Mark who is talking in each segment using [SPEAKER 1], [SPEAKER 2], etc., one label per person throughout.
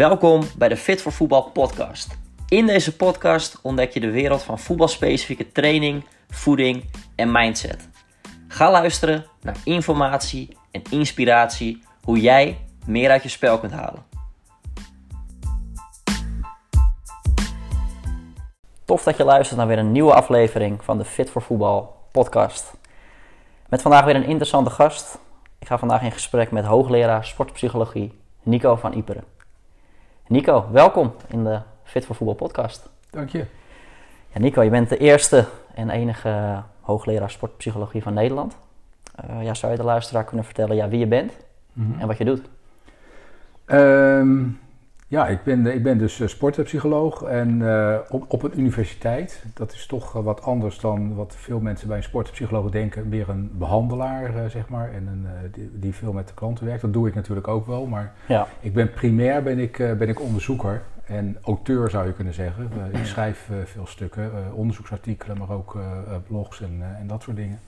[SPEAKER 1] Welkom bij de Fit voor Voetbal podcast. In deze podcast ontdek je de wereld van voetbalspecifieke training, voeding en mindset. Ga luisteren naar informatie en inspiratie hoe jij meer uit je spel kunt halen. Tof dat je luistert naar weer een nieuwe aflevering van de Fit voor Voetbal podcast. Met vandaag weer een interessante gast. Ik ga vandaag in gesprek met hoogleraar sportpsychologie Nico van Iperen. Nico, welkom in de Fit voor Voetbal podcast.
[SPEAKER 2] Dank je.
[SPEAKER 1] Ja, Nico, je bent de eerste en enige hoogleraar sportpsychologie van Nederland. Uh, ja, zou je de luisteraar kunnen vertellen ja, wie je bent en wat je doet?
[SPEAKER 2] Um, ja, ik ben, ik ben dus sportpsycholoog en uh, op, op een universiteit. Dat is toch uh, wat anders dan wat veel mensen bij een sportpsycholoog denken. Meer een behandelaar, uh, zeg maar, en een, die, die, veel met de klanten werkt. Dat doe ik natuurlijk ook wel, maar ja. ik ben primair ben ik, ben ik onderzoeker en auteur zou je kunnen zeggen. ik schrijf veel stukken, onderzoeksartikelen, maar ook blogs en, en dat soort dingen.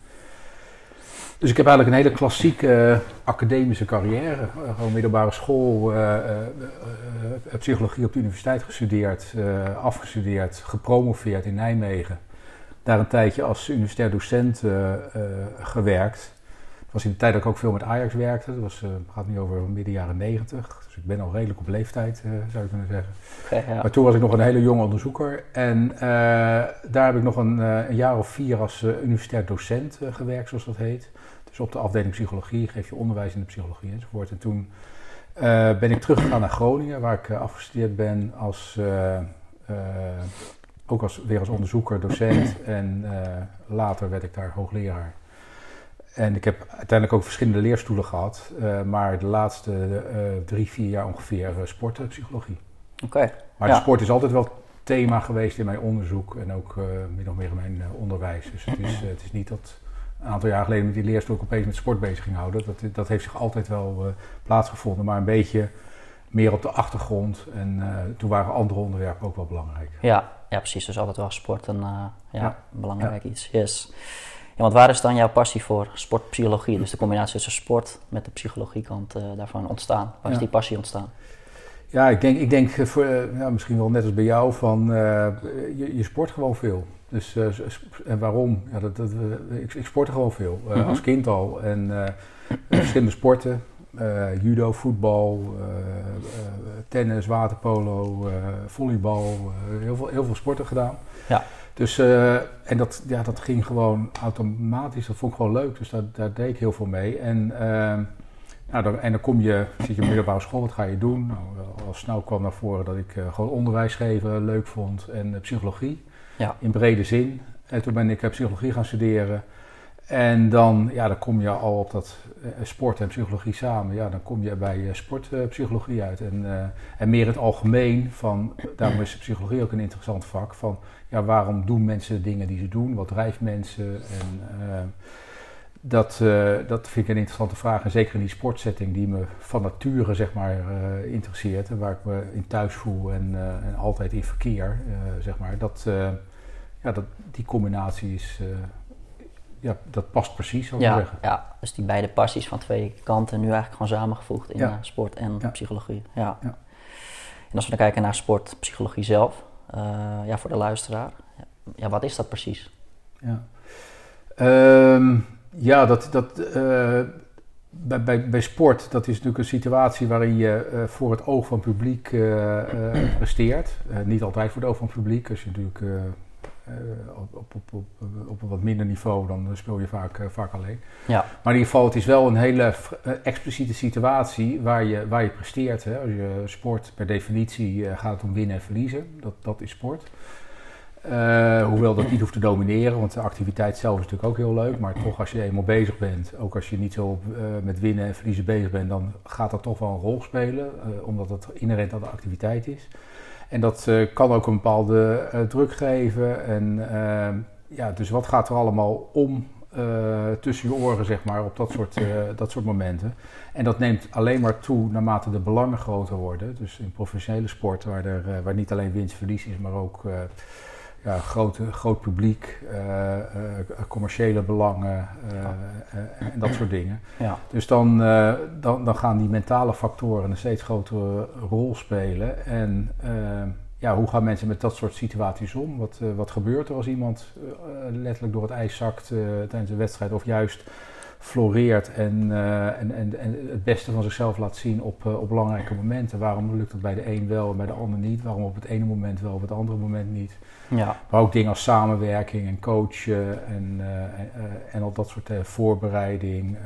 [SPEAKER 2] Dus ik heb eigenlijk een hele klassieke uh, academische carrière. Uh, gewoon middelbare school, uh, psychologie op de universiteit gestudeerd, afgestudeerd, gepromoveerd in Nijmegen. Daar een tijdje als universitair docent gewerkt. Het was in de tijd dat ik ook veel met Ajax werkte. Dat was, gaat nu over midden jaren negentig. Dus ik ben al redelijk op leeftijd, zou je kunnen zeggen. Ja. Maar toen was ik nog een hele jonge onderzoeker. En daar heb ik nog een, een jaar of vier als universitair docent gewerkt, zoals dat heet. Dus op de afdeling psychologie geef je onderwijs in de psychologie enzovoort. En toen uh, ben ik teruggegaan naar Groningen, waar ik uh, afgestudeerd ben als, uh, ook als, weer als onderzoeker, docent. En later werd ik daar hoogleraar. En ik heb uiteindelijk ook verschillende leerstoelen gehad, maar de laatste drie, vier jaar ongeveer sportpsychologie.
[SPEAKER 1] Oké.
[SPEAKER 2] Maar ja. de sport is altijd wel thema geweest in mijn onderzoek en ook min of meer in mijn onderwijs. Dus het is, het is niet dat een aantal jaar geleden met die leerstoel opeens met sport bezig ging houden. Dat, dat heeft zich altijd wel uh, plaatsgevonden, maar een beetje meer op de achtergrond. En uh, toen waren andere onderwerpen ook wel belangrijk.
[SPEAKER 1] Ja, ja precies. Dus altijd wel sport een uh, ja, ja, belangrijk ja. iets. Yes. Ja, want waar is dan jouw passie voor sportpsychologie? Dus de combinatie tussen sport met de psychologiekant daarvan ontstaan. Waar is die passie ontstaan?
[SPEAKER 2] Ja, ik denk, ik denk voor, ja, misschien wel net als bij jou van je, je sport gewoon veel. Dus uh, en waarom? Ja, dat, dat, ik, ik sportte gewoon veel, mm -hmm. als kind al. En verschillende sporten, judo, voetbal, tennis, waterpolo, volleybal, heel, veel, heel veel sporten gedaan. Ja. Dus, en dat, ja, dat ging gewoon automatisch, dat vond ik gewoon leuk. Dus daar, daar deed ik heel veel mee. En, nou, dan, en dan kom je, zit je op middelbare school, wat ga je doen? Nou, al snel kwam naar voren dat ik gewoon onderwijs geven leuk vond en psychologie. Ja. In brede zin. En toen ben ik psychologie gaan studeren. En dan, ja, dan kom je al op dat uh, sport en psychologie samen. Ja, dan kom je bij uh, sportpsychologie uh, uit. En, en meer het algemeen van, daarom is psychologie ook een interessant vak. Van, ja, waarom doen mensen de dingen die ze doen? Wat drijft mensen? En dat, dat vind ik een interessante vraag. En zeker in die sportsetting die me van nature, zeg maar, interesseert. En waar ik me in thuis voel en, en altijd in verkeer, zeg maar. Dat ja, dat, die combinatie is, ja, dat past precies, zou ik
[SPEAKER 1] ja,
[SPEAKER 2] zeggen.
[SPEAKER 1] Ja, dus die beide passies van twee kanten nu eigenlijk gewoon samengevoegd in ja. sport en ja. psychologie. Ja. En als we dan kijken naar sport, psychologie zelf, ja, voor de luisteraar, ja, wat is dat precies?
[SPEAKER 2] Ja, um, ja dat, dat bij, bij, bij sport, dat is natuurlijk een situatie waarin je voor het oog van het publiek presteert. niet altijd voor het oog van het publiek, als je natuurlijk op, op, op, op, op, een wat minder niveau, dan speel je vaak, vaak alleen. Ja. Maar in ieder geval, het is wel een hele expliciete situatie waar je, waar je presteert. Hè. Als je sport, per definitie gaat het om winnen en verliezen. Dat, dat is sport. Hoewel dat niet hoeft te domineren, want de activiteit zelf is natuurlijk ook heel leuk. Maar toch, als je eenmaal bezig bent, ook als je niet zo met winnen en verliezen bezig bent, dan gaat dat toch wel een rol spelen. omdat het inherent aan de activiteit is. En dat kan ook een bepaalde druk geven. En uh, ja, dus wat gaat er allemaal om tussen je oren, zeg maar, op dat soort, dat soort momenten. En dat neemt alleen maar toe naarmate de belangen groter worden. Dus in professionele sport, waar, er, waar niet alleen winst-verlies is, maar ook ja, grote, groot publiek, commerciële belangen en dat soort dingen.
[SPEAKER 1] Ja.
[SPEAKER 2] Dus dan, dan, dan gaan die mentale factoren een steeds grotere rol spelen. En ja, hoe gaan mensen met dat soort situaties om? Wat, wat gebeurt er als iemand letterlijk door het ijs zakt tijdens een wedstrijd of juist floreert en, uh, en, en, en, het beste van zichzelf laat zien op, uh, op belangrijke momenten. Waarom lukt het bij de een wel en bij de ander niet? Waarom op het ene moment wel, op het andere moment niet?
[SPEAKER 1] Ja.
[SPEAKER 2] Maar ook dingen als samenwerking en coachen en, uh, en al dat soort voorbereiding,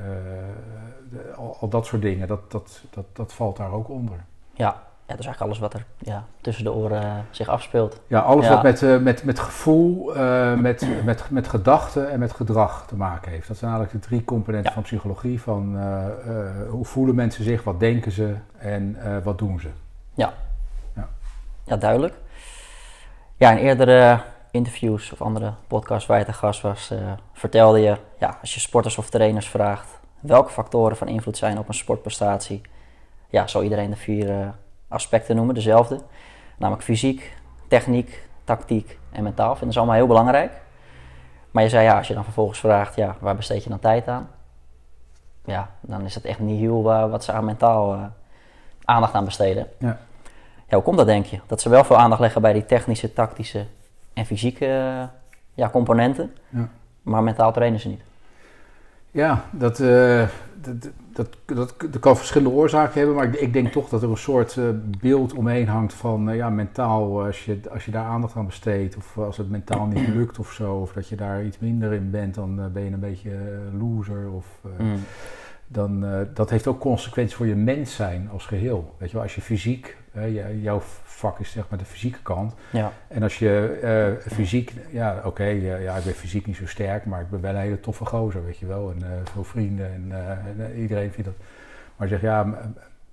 [SPEAKER 2] al, al, dat soort dingen, dat, dat, dat, dat valt daar ook onder.
[SPEAKER 1] Ja, ja, dat is eigenlijk alles wat er ja, tussen de oren uh, zich afspeelt.
[SPEAKER 2] Ja, alles wat met, uh, met, met gevoel, uh, met, met, met gedachten en met gedrag te maken heeft. Dat zijn eigenlijk de drie componenten ja. van psychologie. Van hoe voelen mensen zich, wat denken ze en wat doen ze.
[SPEAKER 1] Ja. ja, ja. duidelijk. Ja, in eerdere interviews of andere podcasts waar je te gast was, vertelde je, ja, als je sporters of trainers vraagt welke factoren van invloed zijn op een sportprestatie, ja, zal iedereen de vier aspecten noemen, dezelfde. Namelijk fysiek, techniek, tactiek en mentaal. Vinden ze allemaal heel belangrijk. Maar je zei ja, als je dan vervolgens vraagt, ja, waar besteed je dan tijd aan? Ja, dan is het echt niet heel uh, wat ze aan mentaal uh, aandacht aan besteden.
[SPEAKER 2] Ja.
[SPEAKER 1] ja. hoe komt dat denk je? Dat ze wel veel aandacht leggen bij die technische, tactische en fysieke uh, ja, componenten,
[SPEAKER 2] ja.
[SPEAKER 1] maar mentaal trainen ze niet.
[SPEAKER 2] Ja, dat, dat, dat, dat, dat, kan verschillende oorzaken hebben, maar ik, ik denk toch dat er een soort uh, beeld omheen hangt van uh, ja, mentaal, als je, als je daar aandacht aan besteedt, of als het mentaal niet lukt of zo, of dat je daar iets minder in bent, dan ben je een beetje loser. Of,
[SPEAKER 1] mm.
[SPEAKER 2] Dan, dat heeft ook consequenties voor je mens zijn als geheel. Weet je wel, als je fysiek, jouw vak is zeg maar de fysieke kant.
[SPEAKER 1] Ja.
[SPEAKER 2] En als je fysiek, ja oké, okay, ja, ik ben fysiek niet zo sterk, maar ik ben wel een hele toffe gozer, weet je wel. En veel vrienden en, en iedereen vindt dat. Maar zeg ja,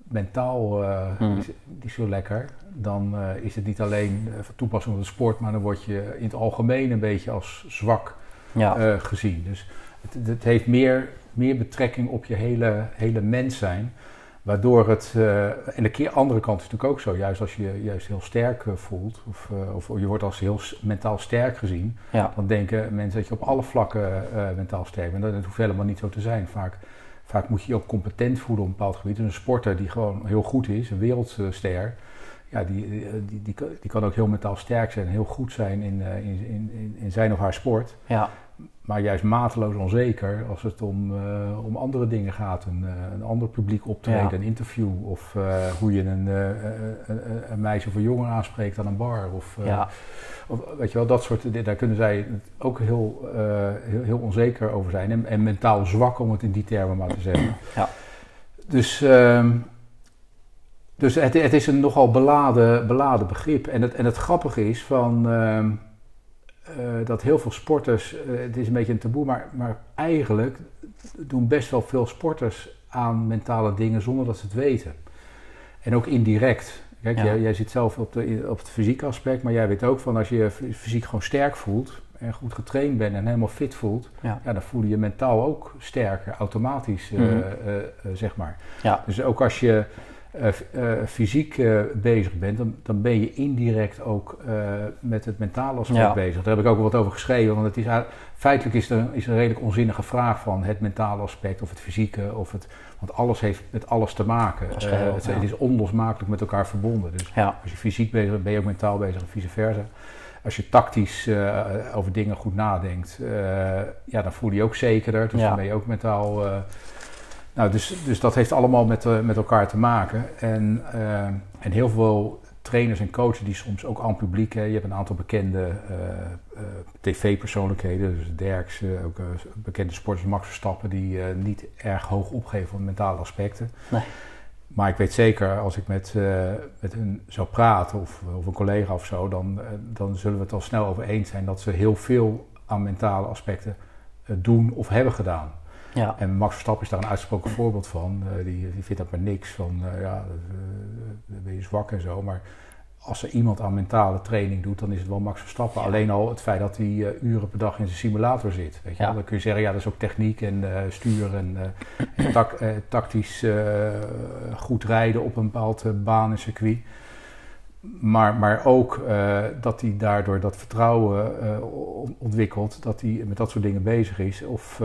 [SPEAKER 2] mentaal uh,
[SPEAKER 1] Mm.
[SPEAKER 2] is die zo lekker. Dan uh, is het niet alleen uh, van toepassing op de sport, maar dan word je in het algemeen een beetje als zwak
[SPEAKER 1] Ja.
[SPEAKER 2] uh, gezien. Dus het, het, heeft meer, meer betrekking op je hele, hele mens zijn. Waardoor het, uh, en de keer, andere kant is natuurlijk ook zo, juist als je juist heel sterk uh, voelt, of, uh, of je wordt als heel mentaal sterk gezien,
[SPEAKER 1] Ja.
[SPEAKER 2] dan denken mensen dat je op alle vlakken mentaal sterk bent. Dat, dat hoeft helemaal niet zo te zijn. Vaak, vaak moet je je ook competent voelen op een bepaald gebied. Dus een sporter die gewoon heel goed is, een wereldster, ja, die, die, die, die, kan ook heel mentaal sterk zijn heel goed zijn in, in, in, in zijn of haar sport.
[SPEAKER 1] Ja.
[SPEAKER 2] Maar juist mateloos onzeker als het om, uh, om andere dingen gaat. Een, uh, een ander publiek optreden,
[SPEAKER 1] Ja.
[SPEAKER 2] een interview. Of uh, hoe je een, een, een, meisje of een jongen aanspreekt aan een bar. Of,
[SPEAKER 1] Ja.
[SPEAKER 2] of weet je wel, dat soort dingen. Daar kunnen zij ook heel, heel, heel, onzeker over zijn. En, en, mentaal zwak, om het in die termen maar te zeggen.
[SPEAKER 1] Ja.
[SPEAKER 2] Dus, dus het, het, is een nogal beladen, beladen begrip. En het, en het grappige is van... Uh, dat heel veel sporters, uh, het is een beetje een taboe, maar, maar eigenlijk doen best wel veel sporters aan mentale dingen zonder dat ze het weten. En ook indirect. Kijk,
[SPEAKER 1] Ja.
[SPEAKER 2] jij, jij zit zelf op, de, op het fysieke aspect, maar jij weet ook van als je je fysiek gewoon sterk voelt en goed getraind bent en helemaal fit voelt,
[SPEAKER 1] Ja.
[SPEAKER 2] dan voel je je mentaal ook sterker, automatisch, uh,
[SPEAKER 1] Mhm.
[SPEAKER 2] zeg maar.
[SPEAKER 1] Ja.
[SPEAKER 2] Dus ook als je uh, uh, fysiek uh, bezig bent, dan, dan, ben je indirect ook met het mentale aspect
[SPEAKER 1] Ja.
[SPEAKER 2] bezig. Daar heb ik ook wat over geschreven, want het is, feitelijk is er is een redelijk onzinnige vraag van het mentale aspect of het fysieke, of het, want alles heeft met alles te maken.
[SPEAKER 1] Geheel,
[SPEAKER 2] het,
[SPEAKER 1] ja.
[SPEAKER 2] het is onlosmakelijk met elkaar verbonden. Dus
[SPEAKER 1] Ja.
[SPEAKER 2] als je fysiek bezig bent, ben je ook mentaal bezig en vice versa. Als je tactisch over dingen goed nadenkt, ja, dan voel je je ook zekerder. Dus dan ben je ook mentaal. Nou, dus, dus dat heeft allemaal met, uh, met elkaar te maken. En, uh, en heel veel trainers en coaches die soms ook aan publiek. Hè, je hebt een aantal bekende uh, tv-persoonlijkheden. Dus Derks, ook bekende sporters, Max Verstappen, die niet erg hoog opgeven van mentale aspecten.
[SPEAKER 1] Nee.
[SPEAKER 2] Maar ik weet zeker, als ik met, uh, met hun zou praten of, of een collega of zo, dan, uh, dan zullen we het al snel over eens zijn dat ze heel veel aan mentale aspecten uh, doen of hebben gedaan.
[SPEAKER 1] Ja.
[SPEAKER 2] En Max Verstappen is daar een uitgesproken voorbeeld van. die, die vindt dat maar niks van, ja, dan ben je zwak en zo. Maar als er iemand aan mentale training doet, dan is het wel Max Verstappen.
[SPEAKER 1] Ja.
[SPEAKER 2] Alleen al het feit dat hij uren per dag in zijn simulator zit. Weet je
[SPEAKER 1] Ja.
[SPEAKER 2] Dan kun je zeggen, ja, dat is ook techniek en stuur en, en tak, tactisch goed rijden op een bepaald baan en circuit. maar, maar ook dat hij daardoor dat vertrouwen ontwikkelt, dat hij met dat soort dingen bezig is. Of,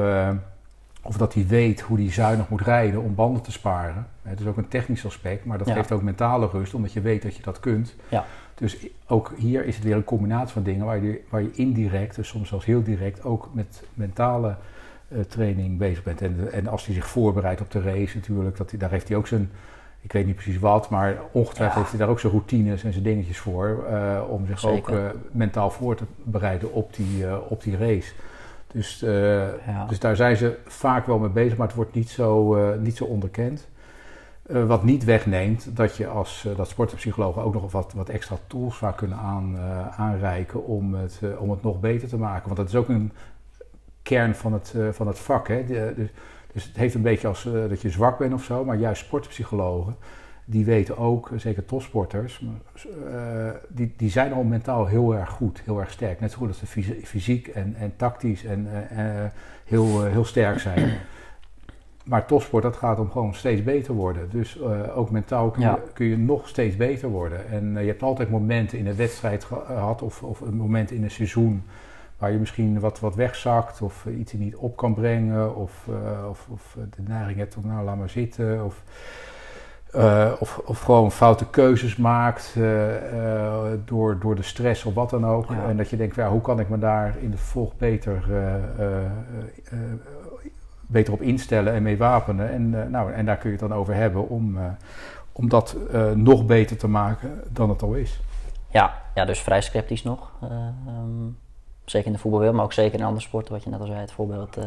[SPEAKER 2] of dat hij weet hoe hij zuinig moet rijden om banden te sparen. Het is ook een technisch aspect, maar dat geeft ook mentale rust, omdat je weet dat je dat kunt.
[SPEAKER 1] Ja.
[SPEAKER 2] Dus ook hier is het weer een combinatie van dingen waar je, waar je indirect, dus soms zelfs heel direct, ook met mentale uh, training bezig bent. En, en als hij zich voorbereidt op de race natuurlijk, dat hij, daar heeft hij ook zijn, ik weet niet precies wat, maar ongetwijfeld heeft hij daar ook zijn routines en zijn dingetjes voor. Uh, om zich ook uh, mentaal voor te bereiden op die, op die race. Dus, ja. dus daar zijn ze vaak wel mee bezig, maar het wordt niet zo, niet zo onderkend. Uh, wat niet wegneemt dat je als dat sportpsychologen ook nog wat, wat extra tools vaak kunnen aan, aanreiken om het, om het nog beter te maken. Want dat is ook een kern van het, van het vak. Hè? De, dus, dus het heeft een beetje als dat je zwak bent of zo, maar juist sportpsychologen die weten ook, zeker topsporters, die, die zijn al mentaal heel erg goed, heel erg sterk. Net zo goed als ze fysiek en, en tactisch en heel, heel sterk zijn. maar topsport, dat gaat om gewoon steeds beter worden. Dus uh, ook mentaal kun, je, kun, je, nog steeds beter worden. En je hebt altijd momenten in een wedstrijd gehad of, of een moment in een seizoen waar je misschien wat, wat wegzakt of iets niet op kan brengen of, of, of, de neiging hebt om nou laat maar zitten of, of, of, gewoon foute keuzes maakt door, door de stress of wat dan ook. Ja. En dat je denkt, ja, hoe kan ik me daar in de vervolg beter beter op instellen en mee wapenen. En, nou, en daar kun je het dan over hebben om, om dat nog beter te maken dan het al is.
[SPEAKER 1] Ja, ja dus vrij sceptisch nog. Um, zeker in de voetbalwereld, maar ook zeker in andere sporten, wat je net al zei, het voorbeeld.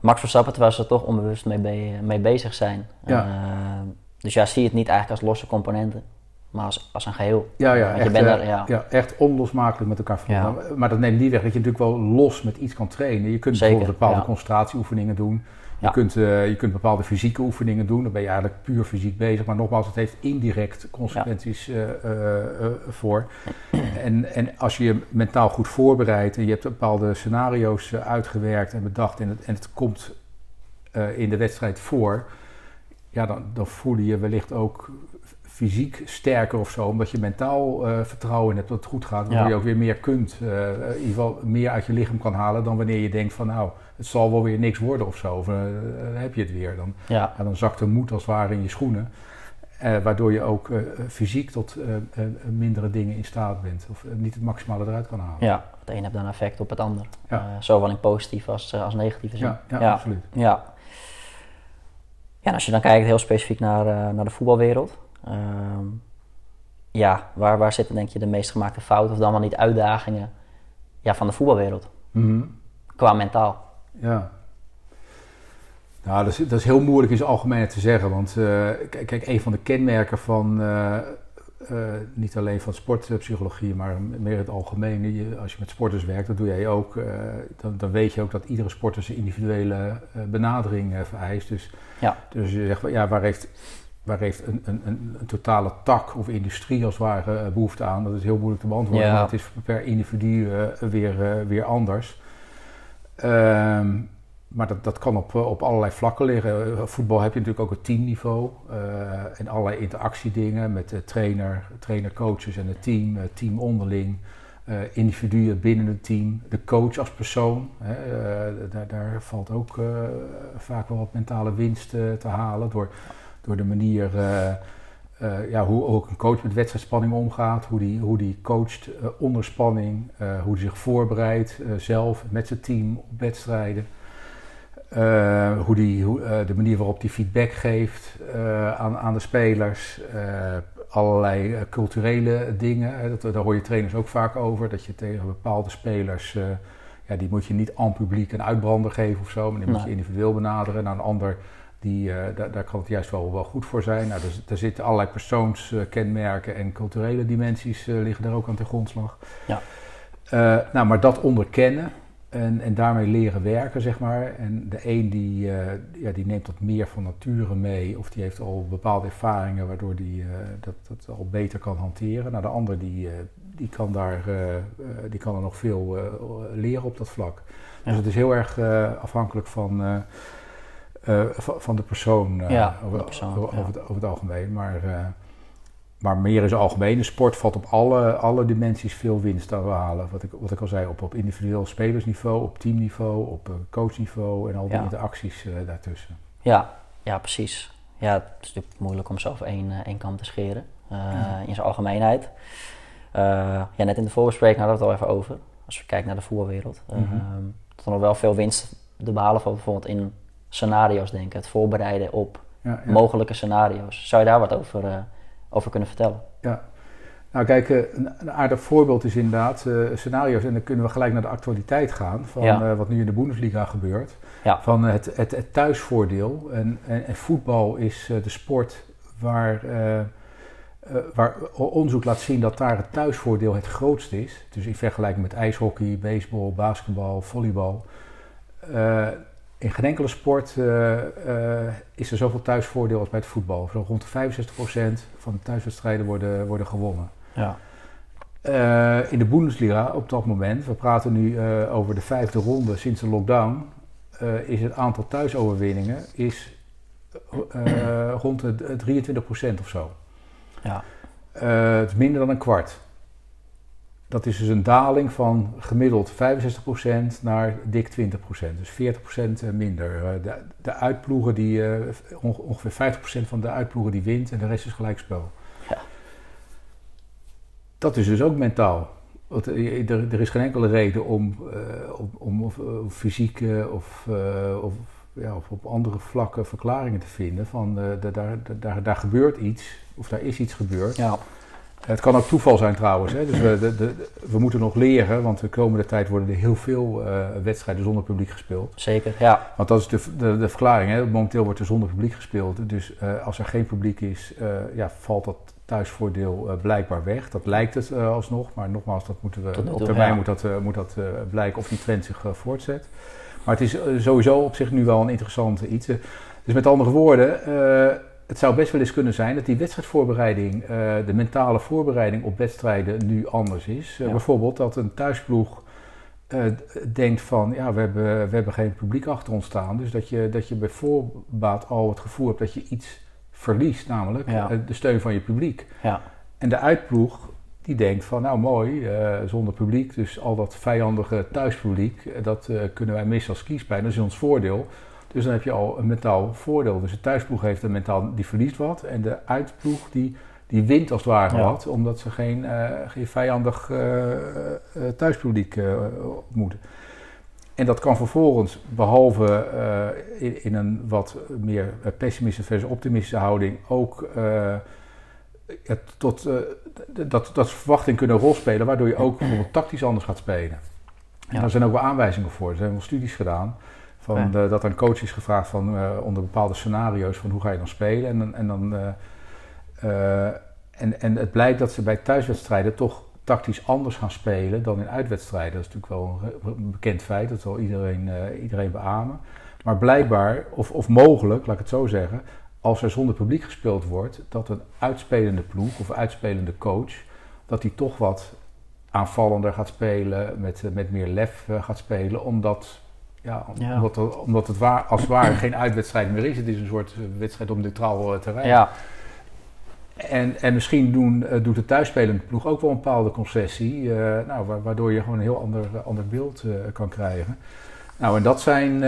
[SPEAKER 1] Max Verstappen, terwijl ze er toch onbewust mee, be mee bezig zijn.
[SPEAKER 2] Ja.
[SPEAKER 1] Dus ja, zie je het niet eigenlijk als losse componenten maar als, als een geheel.
[SPEAKER 2] Ja, ja, echt, je bent er, ja. ja. echt onlosmakelijk met elkaar verbonden. Ja. Maar dat neemt niet weg dat je natuurlijk wel los met iets kan trainen. Je kunt Zeker, bijvoorbeeld bepaalde concentratieoefeningen doen. Je, kunt, uh, je kunt bepaalde fysieke oefeningen doen. Dan ben je eigenlijk puur fysiek bezig. Maar nogmaals, het heeft indirect consequenties uh, uh, voor. En, en als je je mentaal goed voorbereidt en je hebt bepaalde scenario's uitgewerkt en bedacht en het, en het komt in de wedstrijd voor, ja, dan, dan voel je je wellicht ook fysiek sterker of zo, omdat je mentaal uh, vertrouwen hebt dat het goed gaat, waardoor je ook weer meer kunt, uh, in ieder geval meer uit je lichaam kan halen dan wanneer je denkt van nou, het zal wel weer niks worden of zo, of uh, dan heb je het weer. Dan,
[SPEAKER 1] ja.
[SPEAKER 2] dan zakt de moed als het ware in je schoenen, waardoor je ook fysiek tot mindere dingen in staat bent, of niet het maximale eruit kan halen.
[SPEAKER 1] Ja, het een heeft dan effect op het ander, ja. zowel in positief als, als negatieve zin.
[SPEAKER 2] Ja, ja, absoluut.
[SPEAKER 1] Ja. Ja, en als je dan kijkt heel specifiek naar, naar de voetbalwereld, Uh, ja, waar, waar zitten denk je de meest gemaakte fouten of dan wel niet uitdagingen ja, van de voetbalwereld?
[SPEAKER 2] Mm -hmm.
[SPEAKER 1] Qua mentaal.
[SPEAKER 2] Ja. Nou, dat is, dat is heel moeilijk in zijn algemeen te zeggen. Want uh, kijk, een van de kenmerken van uh, niet alleen van sportpsychologie, maar meer het algemeen. Als je met sporters werkt, dat doe jij ook. Dan, dan, weet je ook dat iedere sporter zijn individuele benadering vereist. Dus,
[SPEAKER 1] ja.
[SPEAKER 2] dus je zegt, ja, waar heeft waar heeft een, een, een, een, totale tak of industrie als het ware eh, behoefte aan? Dat is heel moeilijk te beantwoorden,
[SPEAKER 1] ja.
[SPEAKER 2] het is per individu uh, weer, uh, weer anders. Um, maar dat, dat kan op, op allerlei vlakken liggen. Voetbal heb je natuurlijk ook het teamniveau uh, en allerlei interactiedingen met de trainer, trainer, coaches en het team, team onderling. Individuen binnen het team, de coach als persoon. Hè, daar, daar, valt ook vaak wel wat mentale winst te halen door door de manier ja, hoe ook een coach met wedstrijdspanning omgaat, hoe die, hoe die coacht onder spanning, hoe hij zich voorbereidt zelf met zijn team op wedstrijden. hoe die, de manier waarop hij feedback geeft aan, aan de spelers. Allerlei culturele dingen. Dat, daar hoor je trainers ook vaak over. Dat je tegen bepaalde spelers ja, die moet je niet aan publiek een uitbrander geven of zo, maar die moet je individueel benaderen. Naar een ander die, uh, daar, daar, kan het juist wel, wel goed voor zijn. Nou, dus, er zitten allerlei persoonskenmerken en culturele dimensies uh, liggen daar ook aan ten grondslag.
[SPEAKER 1] Ja.
[SPEAKER 2] Nou, maar dat onderkennen en, en daarmee leren werken, zeg maar. En de een die, ja, die neemt dat meer van nature mee, of die heeft al bepaalde ervaringen waardoor die dat, dat al beter kan hanteren. Nou, de ander die, die, kan, daar, die kan er nog veel leren op dat vlak. Ja. Dus het is heel erg afhankelijk van van de persoon,
[SPEAKER 1] ja,
[SPEAKER 2] over,
[SPEAKER 1] de persoon
[SPEAKER 2] over,
[SPEAKER 1] ja.
[SPEAKER 2] over, het, over, het, algemeen. Maar, maar meer in zijn algemene sport valt op alle, alle dimensies veel winst te halen. Wat ik, wat ik al zei, op, op individueel spelersniveau, op teamniveau, op uh, coachniveau en al die
[SPEAKER 1] Ja.
[SPEAKER 2] interacties eh, daartussen.
[SPEAKER 1] Ja, ja, precies. Ja, het is natuurlijk moeilijk om over één, eh, één kam te scheren. eh, In zijn algemeenheid. Eh, ja, net in de voorbespreking hadden we het al even over. Als we kijken naar de voetbalwereld. eh,
[SPEAKER 2] Mhm.
[SPEAKER 1] Dat er nog wel veel winst te behalen van bijvoorbeeld in scenario's denken. Het voorbereiden op
[SPEAKER 2] Ja,
[SPEAKER 1] mogelijke scenario's. Zou je daar wat over, eh, over kunnen vertellen?
[SPEAKER 2] Nou kijk, eh, een, een aardig voorbeeld is inderdaad eh, scenario's. En dan kunnen we gelijk naar de actualiteit gaan van
[SPEAKER 1] Ja.
[SPEAKER 2] eh, wat nu in de Bundesliga gebeurt.
[SPEAKER 1] Ja.
[SPEAKER 2] Van het, het, het thuisvoordeel. En, en, en voetbal is de sport waar, waar onderzoek laat zien dat daar het thuisvoordeel het grootst is. Dus in vergelijking met ijshockey, baseball, basketbal, volleybal. In geen enkele sport eh, eh, is er zoveel thuisvoordeel als bij het voetbal. Zo rond de 65% van de thuiswedstrijden worden, worden gewonnen.
[SPEAKER 1] Ja.
[SPEAKER 2] Eh, in de Bundesliga op dat moment, we praten nu over de vijfde ronde sinds de lockdown, is het aantal thuisoverwinningen is, rond de d- 23% of zo.
[SPEAKER 1] Ja.
[SPEAKER 2] Het is minder dan een kwart. Dat is dus een daling van gemiddeld 65% naar dik 20%. Dus 40% minder. Eh, de, de uitploegen die, eh, onge- ongeveer 50% van de uitploegen die wint en de rest is gelijkspel.
[SPEAKER 1] Ja.
[SPEAKER 2] Dat is dus ook mentaal. Want eh, er, er is geen enkele reden om, eh, om, om of, eh, fysieke of, eh, of, ja, of op andere vlakken verklaringen te vinden. Van eh, da- daar, da- daar, daar gebeurt iets, of daar is iets gebeurd.
[SPEAKER 1] Ja.
[SPEAKER 2] Het kan ook toeval zijn trouwens. Hè? Dus we, de, de, we moeten nog leren, want de komende tijd worden er heel veel eh, wedstrijden zonder publiek gespeeld.
[SPEAKER 1] Zeker, ja.
[SPEAKER 2] Want dat is de, de, de verklaring. Hè? Momenteel wordt er zonder publiek gespeeld. Dus eh, als er geen publiek is, eh, ja, valt dat thuisvoordeel blijkbaar weg. Dat lijkt het alsnog, maar nogmaals, dat moeten we, op termijn
[SPEAKER 1] ja.
[SPEAKER 2] moet dat, moet dat blijken of die trend zich voortzet. Maar het is sowieso op zich nu wel een interessant iets. Dus met andere woorden, het zou best wel eens kunnen zijn dat die wedstrijdvoorbereiding, eh, de mentale voorbereiding op wedstrijden nu anders is. Eh,
[SPEAKER 1] Ja.
[SPEAKER 2] Bijvoorbeeld dat een thuisploeg eh, denkt van, ja, we hebben, we hebben geen publiek achter ons staan. Dus dat je, dat je bij voorbaat al het gevoel hebt dat je iets verliest, namelijk
[SPEAKER 1] Ja.
[SPEAKER 2] de steun van je publiek.
[SPEAKER 1] Ja.
[SPEAKER 2] En de uitploeg die denkt van, nou mooi, zonder publiek, dus al dat vijandige thuispubliek, dat kunnen wij missen als kiespijn, dat is ons voordeel. Dus dan heb je al een mentaal voordeel. Dus de thuisploeg heeft een mentaal, die verliest wat. En de uitploeg die, die wint als het ware
[SPEAKER 1] Ja.
[SPEAKER 2] wat. Omdat ze geen, eh, geen vijandig eh, thuispubliek eh, ontmoeten. En dat kan vervolgens, behalve eh, in, in een wat meer pessimistische versus optimistische houding, ook ja, tot dat, dat verwachting kunnen rolspelen, waardoor je ook bijvoorbeeld tactisch anders gaat spelen. En
[SPEAKER 1] Ja.
[SPEAKER 2] daar zijn ook wel aanwijzingen voor. Er zijn wel studies gedaan. Van
[SPEAKER 1] Ja.
[SPEAKER 2] de- dat aan coach is gevraagd van, eh, onder bepaalde scenario's van hoe ga je dan spelen. En, en, dan, eh, eh, en, en het blijkt dat ze bij thuiswedstrijden toch tactisch anders gaan spelen dan in uitwedstrijden. Dat is natuurlijk wel een, bekend feit, dat zal iedereen, eh, iedereen beamen. Maar blijkbaar, of, of mogelijk, laat ik het zo zeggen, als er zonder publiek gespeeld wordt, dat een uitspelende ploeg of uitspelende coach, dat die toch wat aanvallender gaat spelen, met, eh, met meer lef eh, gaat spelen, omdat, ja, om- omdat, er- omdat het waar, als het ware geen uitwedstrijd meer is. Het is een soort eh, wedstrijd op neutraal eh, terrein.
[SPEAKER 1] Ja.
[SPEAKER 2] En, en misschien doen, eh, doet de thuisspelende ploeg ook wel een bepaalde concessie, nou, wa- waardoor je gewoon een heel ander, ander beeld kan krijgen. Nou, en dat, zijn,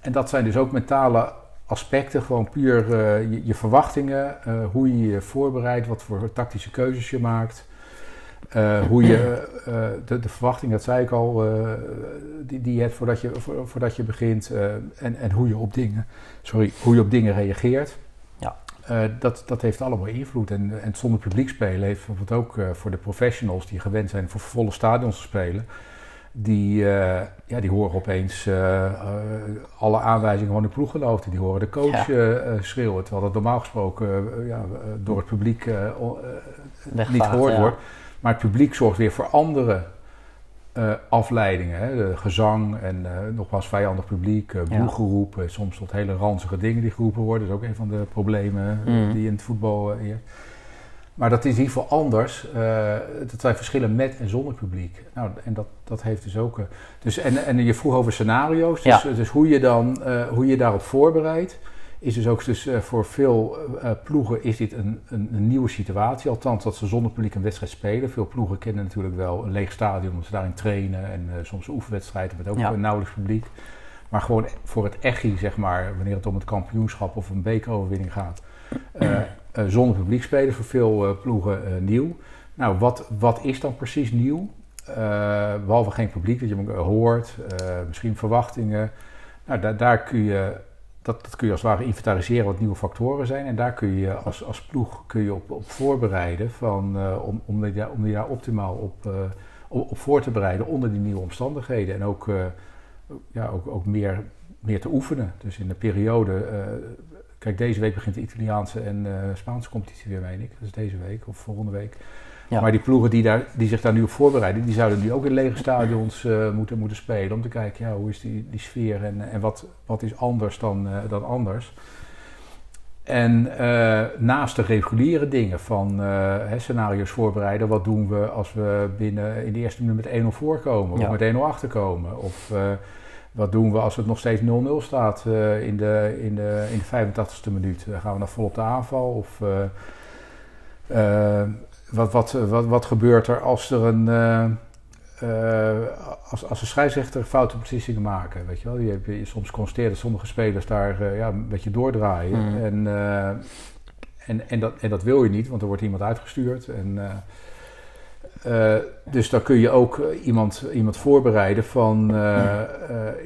[SPEAKER 2] en dat zijn dus ook mentale aspecten, gewoon puur je, je verwachtingen, hoe je je voorbereidt, wat voor tactische keuzes je maakt. Eh, hoe je eh, de, de verwachting, dat zei ik al, eh, die, die je hebt voordat je, voor- voordat je begint. en, en hoe je op dingen, sorry, hoe je op dingen reageert.
[SPEAKER 1] Ja.
[SPEAKER 2] Dat, dat heeft allemaal invloed. En, en zonder publiek spelen heeft bijvoorbeeld ook voor de professionals die gewend zijn voor volle stadions te spelen. Die, ja, die horen opeens alle aanwijzingen van de ploeggenoten. Die horen de coach
[SPEAKER 1] Ja.
[SPEAKER 2] schreeuwen. Terwijl dat normaal gesproken ja, door het publiek niet gehoord
[SPEAKER 1] ja.
[SPEAKER 2] wordt. Maar het publiek zorgt weer voor andere eh, afleidingen. Hè? De gezang en eh, nogmaals vijandig publiek, eh, soms tot hele ranzige dingen die geroepen worden. Dat is ook een van de problemen
[SPEAKER 1] Mm.
[SPEAKER 2] die in het voetbal heerst. Maar dat is in ieder geval anders. Dat zijn verschillen met en zonder publiek. Nou, en dat, dat heeft dus ook. dus, en, en je vroeg over scenario's. Dus,
[SPEAKER 1] Ja.
[SPEAKER 2] dus hoe, je dan, hoe je daarop voorbereidt. Is dus ook dus, voor veel ploegen is dit een, een, een, nieuwe situatie. Althans, dat ze zonder publiek een wedstrijd spelen. Veel ploegen kennen natuurlijk wel een leeg stadion, omdat ze daarin trainen. En soms oefenwedstrijden met ook ja. nauwelijks publiek. Maar gewoon voor het echi, zeg maar, wanneer het om het kampioenschap of een bekeroverwinning gaat. zonder publiek spelen voor veel ploegen nieuw. Nou, wat, wat is dan precies nieuw? Behalve geen publiek, dat je hoort, misschien verwachtingen. Nou, daar, daar kun je, dat, dat kun je als het ware inventariseren wat nieuwe factoren zijn. En daar kun je als, als ploeg kun je op, op voorbereiden van, uh, om, om, die, om die daar optimaal op, op, op, voor te bereiden onder die nieuwe omstandigheden. En ook, ja, ook, ook meer, meer te oefenen. Dus in de periode. kijk, deze week begint de Italiaanse en Spaanse competitie weer, meen ik. Dat is deze week of volgende week. Maar die ploegen die, daar, die zich daar nu op voorbereiden, die zouden nu ook in lege stadions uh, moeten, moeten spelen. Om te kijken, ja, hoe is die, die sfeer en, en wat, wat is anders dan, uh, dan anders. En uh, naast de reguliere dingen van scenario's voorbereiden, wat doen we als we binnen in de eerste minuut met 1-0 voorkomen of met 1-0 achterkomen? Of wat doen we als het nog steeds 0-0 staat in, de, in, de, in de 85ste minuut? gaan we dan vol op de aanval? Of wat, wat, wat, wat gebeurt er als er een. Uh, als, als een scheidsrechter foute beslissingen maken, weet je wel. Je, je soms constateert dat sommige spelers daar uh, ja, een beetje doordraaien. Mm. En, en, en, dat, en dat wil je niet, want er wordt iemand uitgestuurd. En uh, dus dan kun je ook eh, iemand, iemand voorbereiden van uh,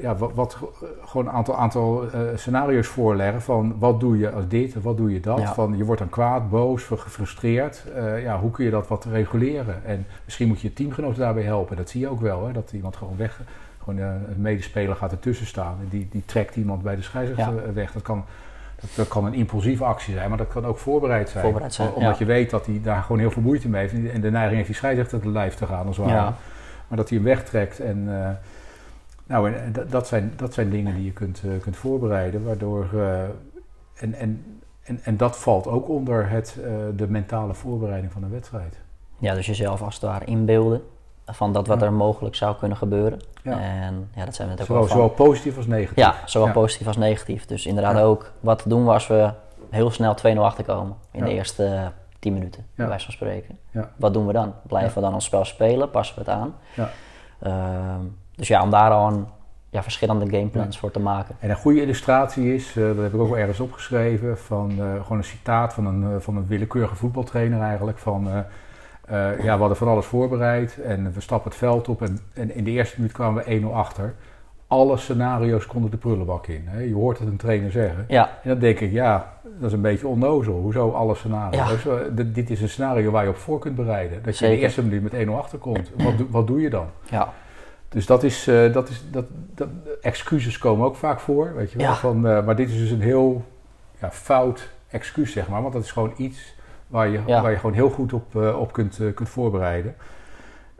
[SPEAKER 2] ja, wat, wat, gewoon een aantal, aantal scenario's voorleggen van wat doe je als dit, wat doe je dat. Van je wordt dan kwaad, boos, gefrustreerd. ja, hoe kun je dat wat reguleren? En misschien moet je je teamgenoten daarbij helpen. Dat zie je ook wel, hè, dat iemand gewoon weg, gewoon een medespeler gaat ertussen staan en die, die trekt iemand bij de scheidsrechter weg. Dat kan dat, kan een impulsieve actie zijn, maar dat kan ook voorbereid zijn.
[SPEAKER 1] Voorbereid zijn
[SPEAKER 2] omdat je weet dat hij daar gewoon heel veel moeite mee heeft. En de neiging heeft die scheidsrechter te lijf te gaan als het ware. Maar dat hij hem wegtrekt. En, uh, nou, en, dat, zijn, dat zijn dingen die je kunt, uh, kunt voorbereiden. Waardoor, uh, en, en, en, en dat valt ook onder het, de mentale voorbereiding van een wedstrijd.
[SPEAKER 1] Ja, dus jezelf als het ware inbeelden van dat wat er mogelijk zou kunnen gebeuren. Ja. En ja, dat zijn we
[SPEAKER 2] net ook zowel, zowel positief als negatief.
[SPEAKER 1] Ja, zowel positief als negatief. Dus inderdaad ook, wat doen we als we heel snel 2-0 achterkomen in de eerste 10 minuten, bij wijze van spreken. Wat doen we dan? Blijven we dan ons spel spelen? Passen we het aan? Uh, dus ja, om daar al ja, verschillende gameplans voor te maken.
[SPEAKER 2] En een goede illustratie is, uh, dat heb ik ook wel ergens opgeschreven, van uh, gewoon een citaat van een, uh, van een willekeurige voetbaltrainer eigenlijk, van ja, we hadden van alles voorbereid en we stappen het veld op en, en in de eerste minuut kwamen we 1-0 achter. Alle scenario's konden de prullenbak in. Hè? Je hoort het een trainer zeggen.
[SPEAKER 1] Ja.
[SPEAKER 2] En dan denk ik, ja, dat is een beetje onnozel. Hoezo alle scenario's? Ja. dit is een scenario waar je op voor kunt bereiden. Dat je in de eerste minuut met 1-0 achterkomt. Wat, wat doe je dan?
[SPEAKER 1] Ja.
[SPEAKER 2] Dus dat is, uh, dat is dat, dat, excuses komen ook vaak voor, weet je wel. Ja. Van, uh, maar dit is dus een heel ja, fout excuus, zeg maar. Want dat is gewoon iets Waar je, waar je gewoon heel goed op, uh, op kunt, uh, kunt voorbereiden.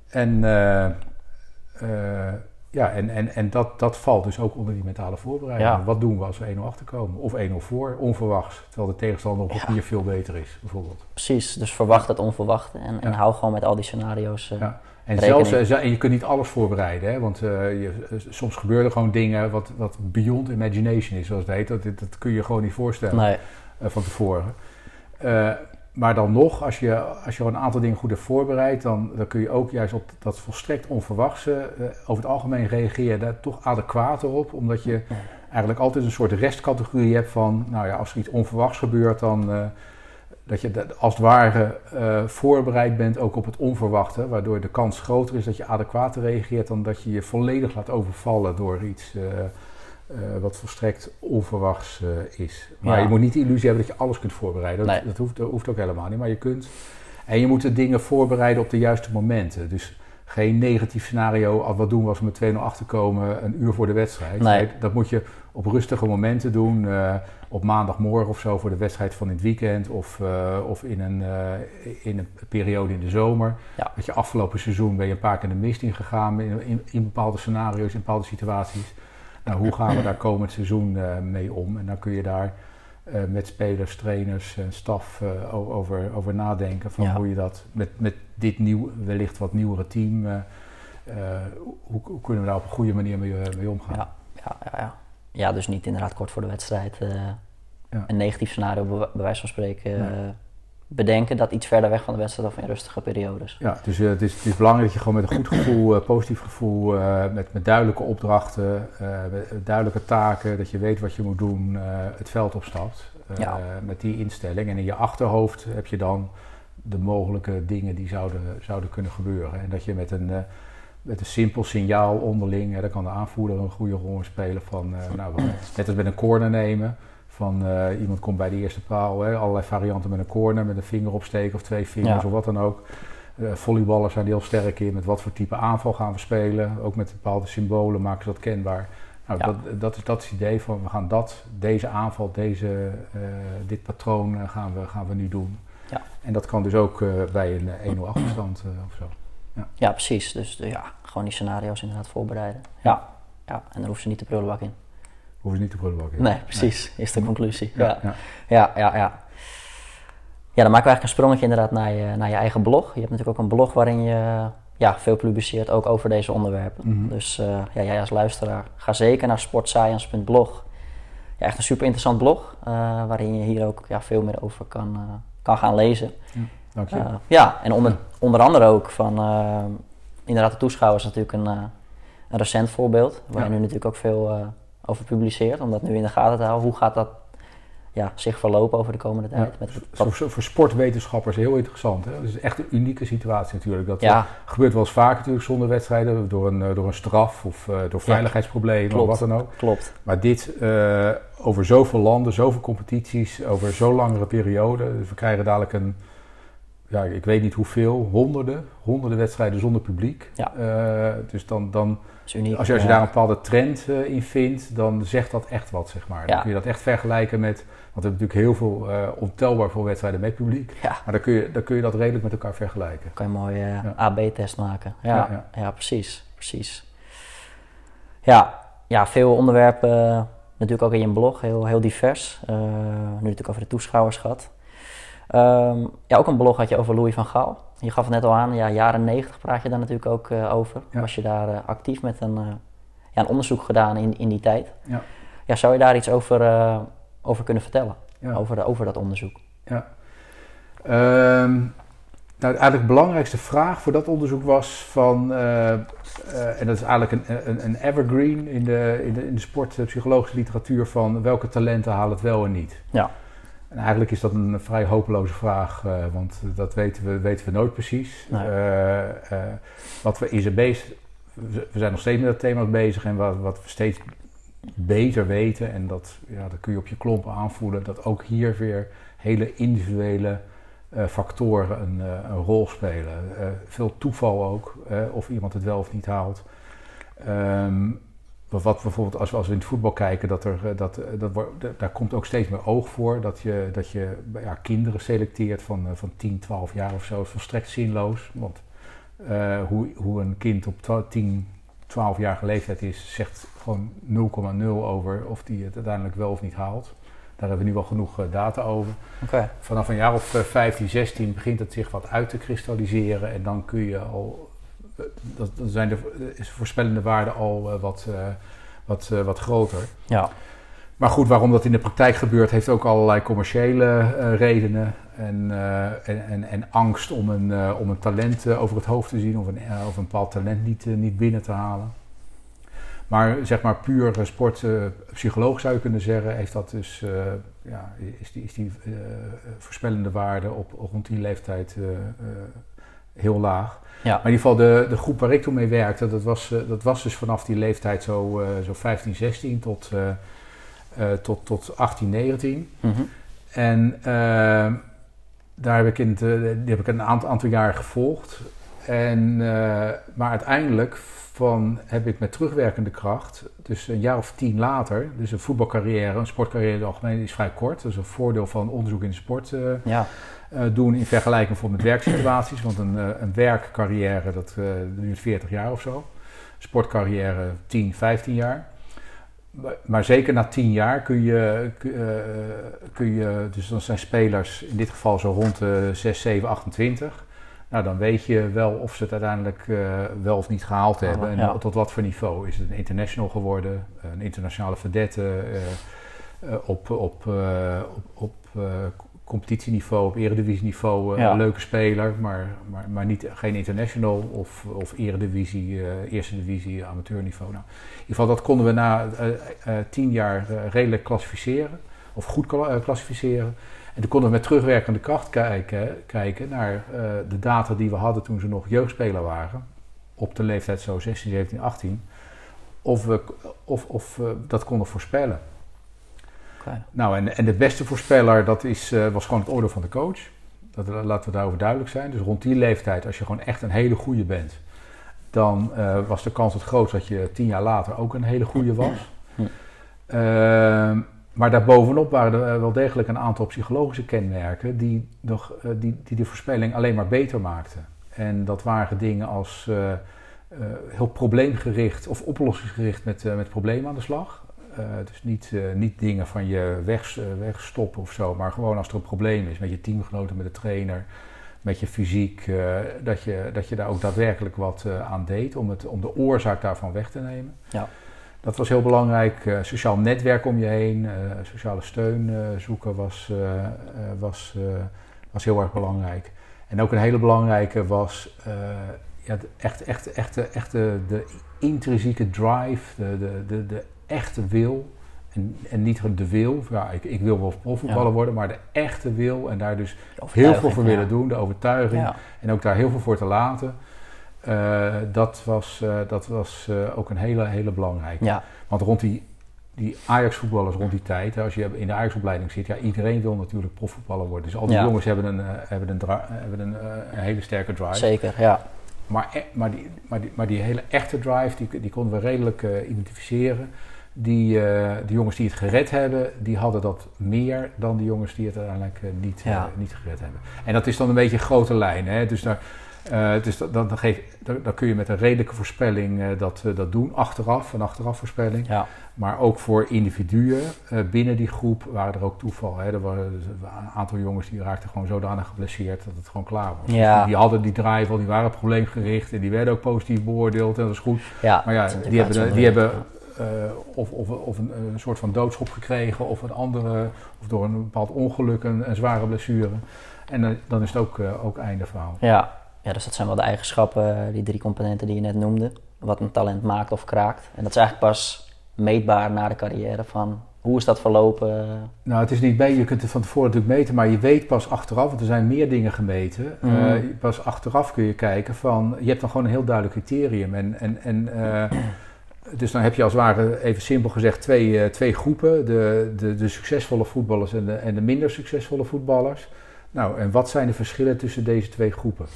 [SPEAKER 2] En, uh, ja, en, en, en dat, dat valt dus ook onder die mentale voorbereiding. Ja. Wat doen we als we 1-0 achterkomen? Of 1-0 voor, onverwachts. Terwijl de tegenstander op papier ja. veel beter is, bijvoorbeeld.
[SPEAKER 1] Precies, dus verwacht het onverwachte en, en hou gewoon met al die scenario's ja.
[SPEAKER 2] En, zelfs, en je kunt niet alles voorbereiden, hè? want je, soms gebeuren gewoon dingen wat, wat beyond imagination is, zoals het heet. Dat, dat kun je gewoon niet voorstellen
[SPEAKER 1] nee.
[SPEAKER 2] van tevoren maar dan nog, als je, als je een aantal dingen goed hebt voorbereid, dan, dan kun je ook juist op dat volstrekt onverwachte, uh, over het algemeen reageer daar toch adequaat op. Omdat je eigenlijk altijd een soort restcategorie hebt van, nou ja, als er iets onverwachts gebeurt, dan uh, dat je als het ware uh, voorbereid bent ook op het onverwachte. Waardoor de kans groter is dat je adequaat reageert dan dat je je volledig laat overvallen door iets uh, wat volstrekt onverwachts uh, is. Maar ja. je moet niet de illusie hebben dat je alles kunt voorbereiden. Dat,
[SPEAKER 1] nee.
[SPEAKER 2] dat, hoeft, dat, hoeft, ook helemaal niet. Maar je kunt. En je moet de dingen voorbereiden op de juiste momenten. Dus geen negatief scenario. Wat doen we als we met 2-0 achterkomen een uur voor de wedstrijd?
[SPEAKER 1] Nee.
[SPEAKER 2] Dat moet je op rustige momenten doen. Uh, op maandagmorgen of zo voor de wedstrijd van het weekend. Of, of in, een, in een periode in de zomer.
[SPEAKER 1] Ja.
[SPEAKER 2] Dat je afgelopen seizoen ben je een paar keer de mist ingegaan in, in, in bepaalde scenario's, in bepaalde situaties. Nou, hoe gaan we daar komend seizoen uh, mee om? En dan kun je daar uh, met spelers, trainers en staf uh, over, over nadenken. Van
[SPEAKER 1] ja.
[SPEAKER 2] hoe je dat met, met dit nieuw, wellicht wat nieuwere team, hoe, hoe, kunnen we daar op een goede manier mee, mee omgaan?
[SPEAKER 1] Ja, ja, ja, ja. ja, dus niet inderdaad kort voor de wedstrijd ja. een negatief scenario, bij wijze van spreken, bedenken dat iets verder weg van de wedstrijd of in rustige periodes.
[SPEAKER 2] Ja, dus het, is, het is belangrijk dat je gewoon met een goed gevoel, positief gevoel, met, met duidelijke opdrachten, met duidelijke taken, dat je weet wat je moet doen, het veld opstapt. Met die instelling. En in je achterhoofd heb je dan de mogelijke dingen die zouden, zouden kunnen gebeuren. En dat je met een, met een simpel signaal onderling, daar kan de aanvoerder een goede rol in spelen van, nou, net als met een corner nemen. Van uh, iemand komt bij de eerste paal, hè, allerlei varianten met een corner, met een vinger opsteken of twee vingers of wat dan ook. volleyballers zijn heel sterk in met wat voor type aanval gaan we spelen. Ook met bepaalde symbolen maken ze dat kenbaar. Nou, dat, dat, is, dat is het idee van we gaan dat, deze aanval, deze, dit patroon gaan, we, gaan we nu doen. Ja. En dat kan dus ook bij een 1-0 achterstand of zo.
[SPEAKER 1] Ja. ja, precies. Dus ja, gewoon die scenario's inderdaad voorbereiden. Ja. ja. En dan hoeven ze niet de prullenbak in.
[SPEAKER 2] Hoeven ze niet in.
[SPEAKER 1] Nee, precies. Is de conclusie. Ja, ja, ja. ja, ja. ja dan maken we eigenlijk een sprongetje inderdaad naar je, naar je eigen blog. Je hebt natuurlijk ook een blog waarin je ja, veel publiceert, ook over deze onderwerpen. Mm -hmm. Dus uh, ja, jij als luisteraar, ga zeker naar sportscience.blog. Ja, echt een super interessant blog, uh, waarin je hier ook ja, veel meer over kan, uh, kan gaan lezen. Ja,
[SPEAKER 2] dank je.
[SPEAKER 1] Ja, en onder, onder andere ook van, inderdaad de toeschouwers natuurlijk een, een recent voorbeeld. Waar je nu natuurlijk ook veel over publiceert. Om dat nu in de gaten te houden. Hoe gaat dat ja, zich verlopen over de komende tijd?
[SPEAKER 2] Ja, met voor, voor, sportwetenschappers heel interessant. Hè? Dat is echt een unieke situatie natuurlijk. Dat ja. gebeurt wel eens vaak natuurlijk zonder wedstrijden. Door een, door een straf of door veiligheidsproblemen of wat dan ook.
[SPEAKER 1] Klopt.
[SPEAKER 2] Maar dit over zoveel landen, zoveel competities, over zo'n langere periode. Dus we krijgen dadelijk een, ja, ik weet niet hoeveel, honderden, honderden wedstrijden zonder publiek.
[SPEAKER 1] Ja.
[SPEAKER 2] Uh, dus dan, dan
[SPEAKER 1] uniek,
[SPEAKER 2] als, je, als je daar een bepaalde trend uh, in vindt, dan zegt dat echt wat, zeg maar. Dan kun je dat echt vergelijken met, want we hebben natuurlijk heel veel, uh, ontelbaar veel wedstrijden met publiek.
[SPEAKER 1] Ja.
[SPEAKER 2] Maar dan kun, je, dan kun je dat redelijk met elkaar vergelijken.
[SPEAKER 1] Kan je een mooie. AB-test maken. Ja, ja, ja. precies, precies. Ja, ja, veel onderwerpen Natuurlijk ook in je blog, heel, heel divers. Uh, nu natuurlijk over de toeschouwers gehad. Um, ja, ook een blog had je over Louis van Gaal. Je gaf het net al aan, ja, jaren 90 praat je daar natuurlijk ook uh, over. Ja. Was je daar uh, actief met een, ja, een onderzoek gedaan in, in die tijd?
[SPEAKER 2] Ja.
[SPEAKER 1] Ja, zou je daar iets over, over kunnen vertellen? Ja. Over, over dat onderzoek?
[SPEAKER 2] Ja. Um, nou, eigenlijk de belangrijkste vraag voor dat onderzoek was van, en dat is eigenlijk een, een, een evergreen in de, in de, in de sportpsychologische literatuur van welke talenten halen het wel en niet.
[SPEAKER 1] Ja.
[SPEAKER 2] En eigenlijk is dat een vrij hopeloze vraag, uh, want dat weten we, weten we nooit precies.
[SPEAKER 1] Nee.
[SPEAKER 2] wat we in zijn bezig, we zijn nog steeds met dat thema bezig en wat, wat we steeds beter weten, en dat, ja, dat kun je op je klompen aanvoelen, dat ook hier weer hele individuele uh, factoren een, uh, een, rol spelen. Uh, veel toeval ook, of iemand het wel of niet haalt. Um, wat bijvoorbeeld als we, als we in het voetbal kijken, dat er, dat, dat wordt, daar komt ook steeds meer oog voor. Dat je, dat je ja, kinderen selecteert van, van 10, 12 jaar of zo. is volstrekt zinloos. Want hoe, hoe een kind op 10, 12 jaar leeftijd is, zegt gewoon 0,0 over of die het uiteindelijk wel of niet haalt. Daar hebben we nu wel genoeg data over.
[SPEAKER 1] Okay.
[SPEAKER 2] Vanaf een jaar of uh, 15, 16 begint het zich wat uit te kristalliseren. En dan kun je al. Uh, dan zijn de is voorspellende waarde al wat, wat, wat groter.
[SPEAKER 1] Ja.
[SPEAKER 2] Maar goed, waarom dat in de praktijk gebeurt, heeft ook allerlei commerciële redenen. En, en, en, en, angst om een, om een talent over het hoofd te zien of een, of een bepaald talent niet, niet binnen te halen. Maar zeg maar puur sportpsycholoog zou je kunnen zeggen, heeft dat dus, ja, is die, is die voorspellende waarde op, rond die leeftijd heel laag.
[SPEAKER 1] Ja.
[SPEAKER 2] Maar in ieder geval de, de groep waar ik toen mee werkte, dat was, dat was dus vanaf die leeftijd zo, zo 15, 16 tot, tot, tot 18, 19.
[SPEAKER 1] Mm -hmm.
[SPEAKER 2] En daar heb ik, in het, die heb ik een aantal, aantal jaar gevolgd. En, maar uiteindelijk van heb ik met terugwerkende kracht, dus een jaar of tien later, dus een voetbalcarrière, een sportcarrière in het algemeen is vrij kort. Dat is een voordeel van onderzoek in de sport uh,
[SPEAKER 1] ja.
[SPEAKER 2] uh, doen in vergelijking met werksituaties. Want een, uh, een werkcarrière dat duurt 40 jaar of zo. Sportcarrière 10, 15 jaar. Maar, maar zeker na 10 jaar kun je, kun je, dus dan zijn spelers in dit geval zo rond de 6, 7, 28. Nou, dan weet je wel of ze het uiteindelijk uh, wel of niet gehaald hebben.
[SPEAKER 1] Oh,
[SPEAKER 2] en
[SPEAKER 1] ja.
[SPEAKER 2] tot wat voor niveau. Is het een international geworden, een internationale verdette? Uh, op, op, op, op competitieniveau, op eredivisieniveau
[SPEAKER 1] Ja.
[SPEAKER 2] een leuke speler, maar, maar, maar niet, geen international of, of eredivisie, eh, eerste divisie, amateurniveau. Nou, in ieder geval, dat konden we na eh, eh, tien jaar eh, redelijk klassificeren, of goed kla- eh, klassificeren. En toen konden we met terugwerkende kracht kijken, kijken naar eh, de data die we hadden toen ze nog jeugdspeler waren, op de leeftijd zo 16, 17, 18, of we of, of, dat konden voorspellen. Nou, en, en de beste voorspeller, dat is, eh, was gewoon het oordeel van de coach. Dat, eh, laten we daarover duidelijk zijn. Dus rond die leeftijd, als je gewoon echt een hele goede bent, dan was de kans het grootst dat je tien jaar later ook een hele goede was.
[SPEAKER 1] Hm.
[SPEAKER 2] Maar daarbovenop waren er eh, wel degelijk een aantal psychologische kenmerken die, nog, eh, die, die de voorspelling alleen maar beter maakten. En dat waren dingen als eh, heel probleemgericht of oplossingsgericht met, met problemen aan de slag. Dus niet, niet dingen van je weg, wegstoppen of zo, maar gewoon als er een probleem is met je teamgenoten, met de trainer, met je fysiek, dat, je, dat je daar ook daadwerkelijk wat aan deed om, het, om de oorzaak daarvan weg te nemen.
[SPEAKER 1] Ja.
[SPEAKER 2] Dat was heel belangrijk. Eh, sociaal netwerk om je heen, eh, sociale steun eh, zoeken was, was, was heel erg belangrijk. En ook een hele belangrijke was ja, de, echt, echt, echt, echt de, de intrinsieke drive, de, de, de, de echte wil. En, en niet de wil, ja, ik, ik wil wel profvoetballer
[SPEAKER 1] Ja.
[SPEAKER 2] worden, maar de echte wil en daar dus heel veel voor
[SPEAKER 1] ja.
[SPEAKER 2] willen doen, de overtuiging.
[SPEAKER 1] Ja.
[SPEAKER 2] En ook daar heel veel voor te laten. Eh, dat was, eh, dat was eh, ook een hele, hele belangrijke.
[SPEAKER 1] Ja.
[SPEAKER 2] Want rond die, die Ajax-voetballers rond die tijd, hè, als je in de Ajax-opleiding zit, ja, iedereen wil natuurlijk profvoetballer worden. Dus al die
[SPEAKER 1] Ja.
[SPEAKER 2] jongens hebben een, hebben een, hebben een, een hele sterke drive.
[SPEAKER 1] Zeker, ja.
[SPEAKER 2] Maar, e- maar, die, maar, die, maar die hele echte drive, die, die konden we redelijk identificeren. Die, die jongens die het gered hebben, die hadden dat meer dan die jongens die het uiteindelijk niet,
[SPEAKER 1] Ja.
[SPEAKER 2] niet gered hebben. En dat is dan een beetje een grote lijn. Hè? Dus, daar, dus dan, dan, geef, dan, dan kun je met een redelijke voorspelling eh, dat, eh, dat doen, achteraf, een achteraf voorspelling.
[SPEAKER 1] Ja.
[SPEAKER 2] Maar ook voor individuen eh, binnen die groep waren er ook toeval. Hè? Er waren dus een aantal jongens die raakten gewoon zodanig geblesseerd dat het gewoon klaar was.
[SPEAKER 1] Ja.
[SPEAKER 2] Die, die hadden die drive al, die waren probleemgericht en die werden ook positief beoordeeld en dat is goed.
[SPEAKER 1] ja.
[SPEAKER 2] Maar ja, die hebben, die hebben of, of, of een, een soort van doodschop gekregen of een andere, of door een bepaald ongeluk een, een zware blessure. En dan, dan is het ook, ook einde verhaal.
[SPEAKER 1] Ja. Ja, dus dat zijn wel de eigenschappen, eh, die drie componenten die je net noemde. Wat een talent maakt of kraakt. En dat is eigenlijk pas meetbaar na de carrière van hoe is dat verlopen.
[SPEAKER 2] Nou, het is niet bij, je kunt het van tevoren natuurlijk meten, maar je weet pas achteraf, want er zijn meer dingen gemeten.
[SPEAKER 1] Mhm.
[SPEAKER 2] Eh, pas achteraf kun je kijken van, je hebt dan gewoon een heel duidelijk criterium. En, en, en, eh, dus dan heb je als het ware, even simpel gezegd, twee, twee groepen. De, de, de succesvolle voetballers en de, en de minder succesvolle voetballers. Nou, en wat zijn de verschillen tussen deze twee groepen?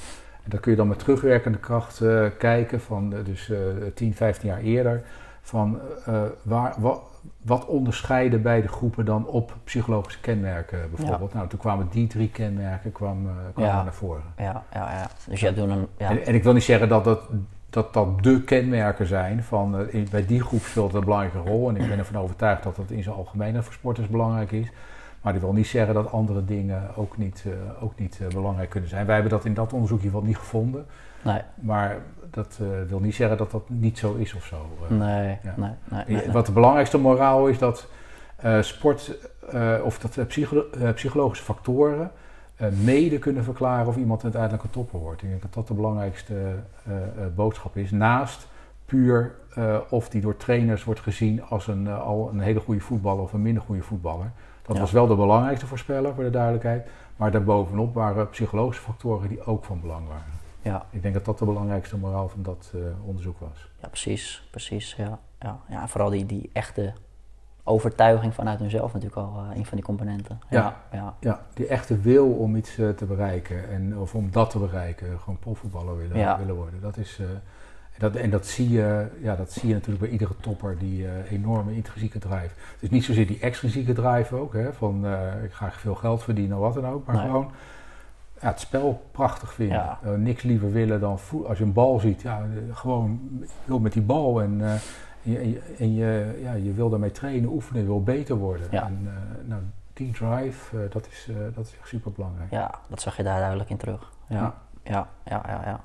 [SPEAKER 2] Dan kun je dan met terugwerkende kracht eh, kijken, van eh, dus eh 10, 15 jaar eerder, van eh, waar, wat, wat onderscheiden beide groepen dan op psychologische kenmerken bijvoorbeeld? Nou, toen kwamen die drie kenmerken kwamen, kwamen
[SPEAKER 1] Ja.
[SPEAKER 2] naar voren.
[SPEAKER 1] Ja, ja, ja. Dus je hebt toen een. Ja.
[SPEAKER 2] En, en ik wil niet zeggen dat dat, dat, dat de kenmerken zijn van in- bij die groep speelt het een belangrijke rol. En ik ben ervan overtuigd dat dat in zijn algemeenheid voor sporters belangrijk is. Maar dat wil niet zeggen dat andere dingen ook niet, eh, ook niet eh, belangrijk kunnen zijn. Wij hebben dat in dat onderzoek in ieder geval niet gevonden.
[SPEAKER 1] Nee,
[SPEAKER 2] Maar dat eh, wil niet zeggen dat dat niet zo is of zo.
[SPEAKER 1] nee,
[SPEAKER 2] Ja.
[SPEAKER 1] nee, nee.
[SPEAKER 2] Wat de belangrijkste moraal is dat sport of dat psycholo- psychologische factoren mede kunnen verklaren of iemand uiteindelijk een topper wordt. Ik denk dat dat de belangrijkste boodschap is. Naast puur eh, of die door trainers wordt gezien als een, eh, al een hele goede voetballer of een minder goede voetballer. Dat
[SPEAKER 1] Ja.
[SPEAKER 2] was wel de belangrijkste voorspeller voor de duidelijkheid. Maar daarbovenop waren psychologische factoren die ook van belang waren.
[SPEAKER 1] Ja,
[SPEAKER 2] Ik denk dat dat de belangrijkste moraal van dat eh, onderzoek was.
[SPEAKER 1] ja, precies, precies. Ja, ja. ja vooral die, die echte overtuiging vanuit hunzelf natuurlijk al een van die componenten.
[SPEAKER 2] Ja.
[SPEAKER 1] ja.
[SPEAKER 2] Ja, die echte wil om iets te bereiken en of om dat te bereiken, gewoon profvoetballer willen,
[SPEAKER 1] Ja.
[SPEAKER 2] willen worden. Dat is, dat, en dat zie, je, ja, dat zie je natuurlijk bij iedere topper, die eh, enorme intrinsieke drive. Dus niet zozeer die extrinsieke drive ook, hè, van eh, ik ga veel geld verdienen of wat dan ook, maar
[SPEAKER 1] Nee.
[SPEAKER 2] gewoon ja, het spel prachtig vinden.
[SPEAKER 1] Ja.
[SPEAKER 2] Eh, niks liever willen dan als je een bal ziet, ja, gewoon wil met die bal en, en, je, en je- ja, je wil daarmee trainen, oefenen, je wil beter worden.
[SPEAKER 1] Ja.
[SPEAKER 2] En, nou, die drive, dat, is, dat is echt super belangrijk.
[SPEAKER 1] Ja, dat zag je daar duidelijk in terug. Ja, ja, ja, ja. Ja,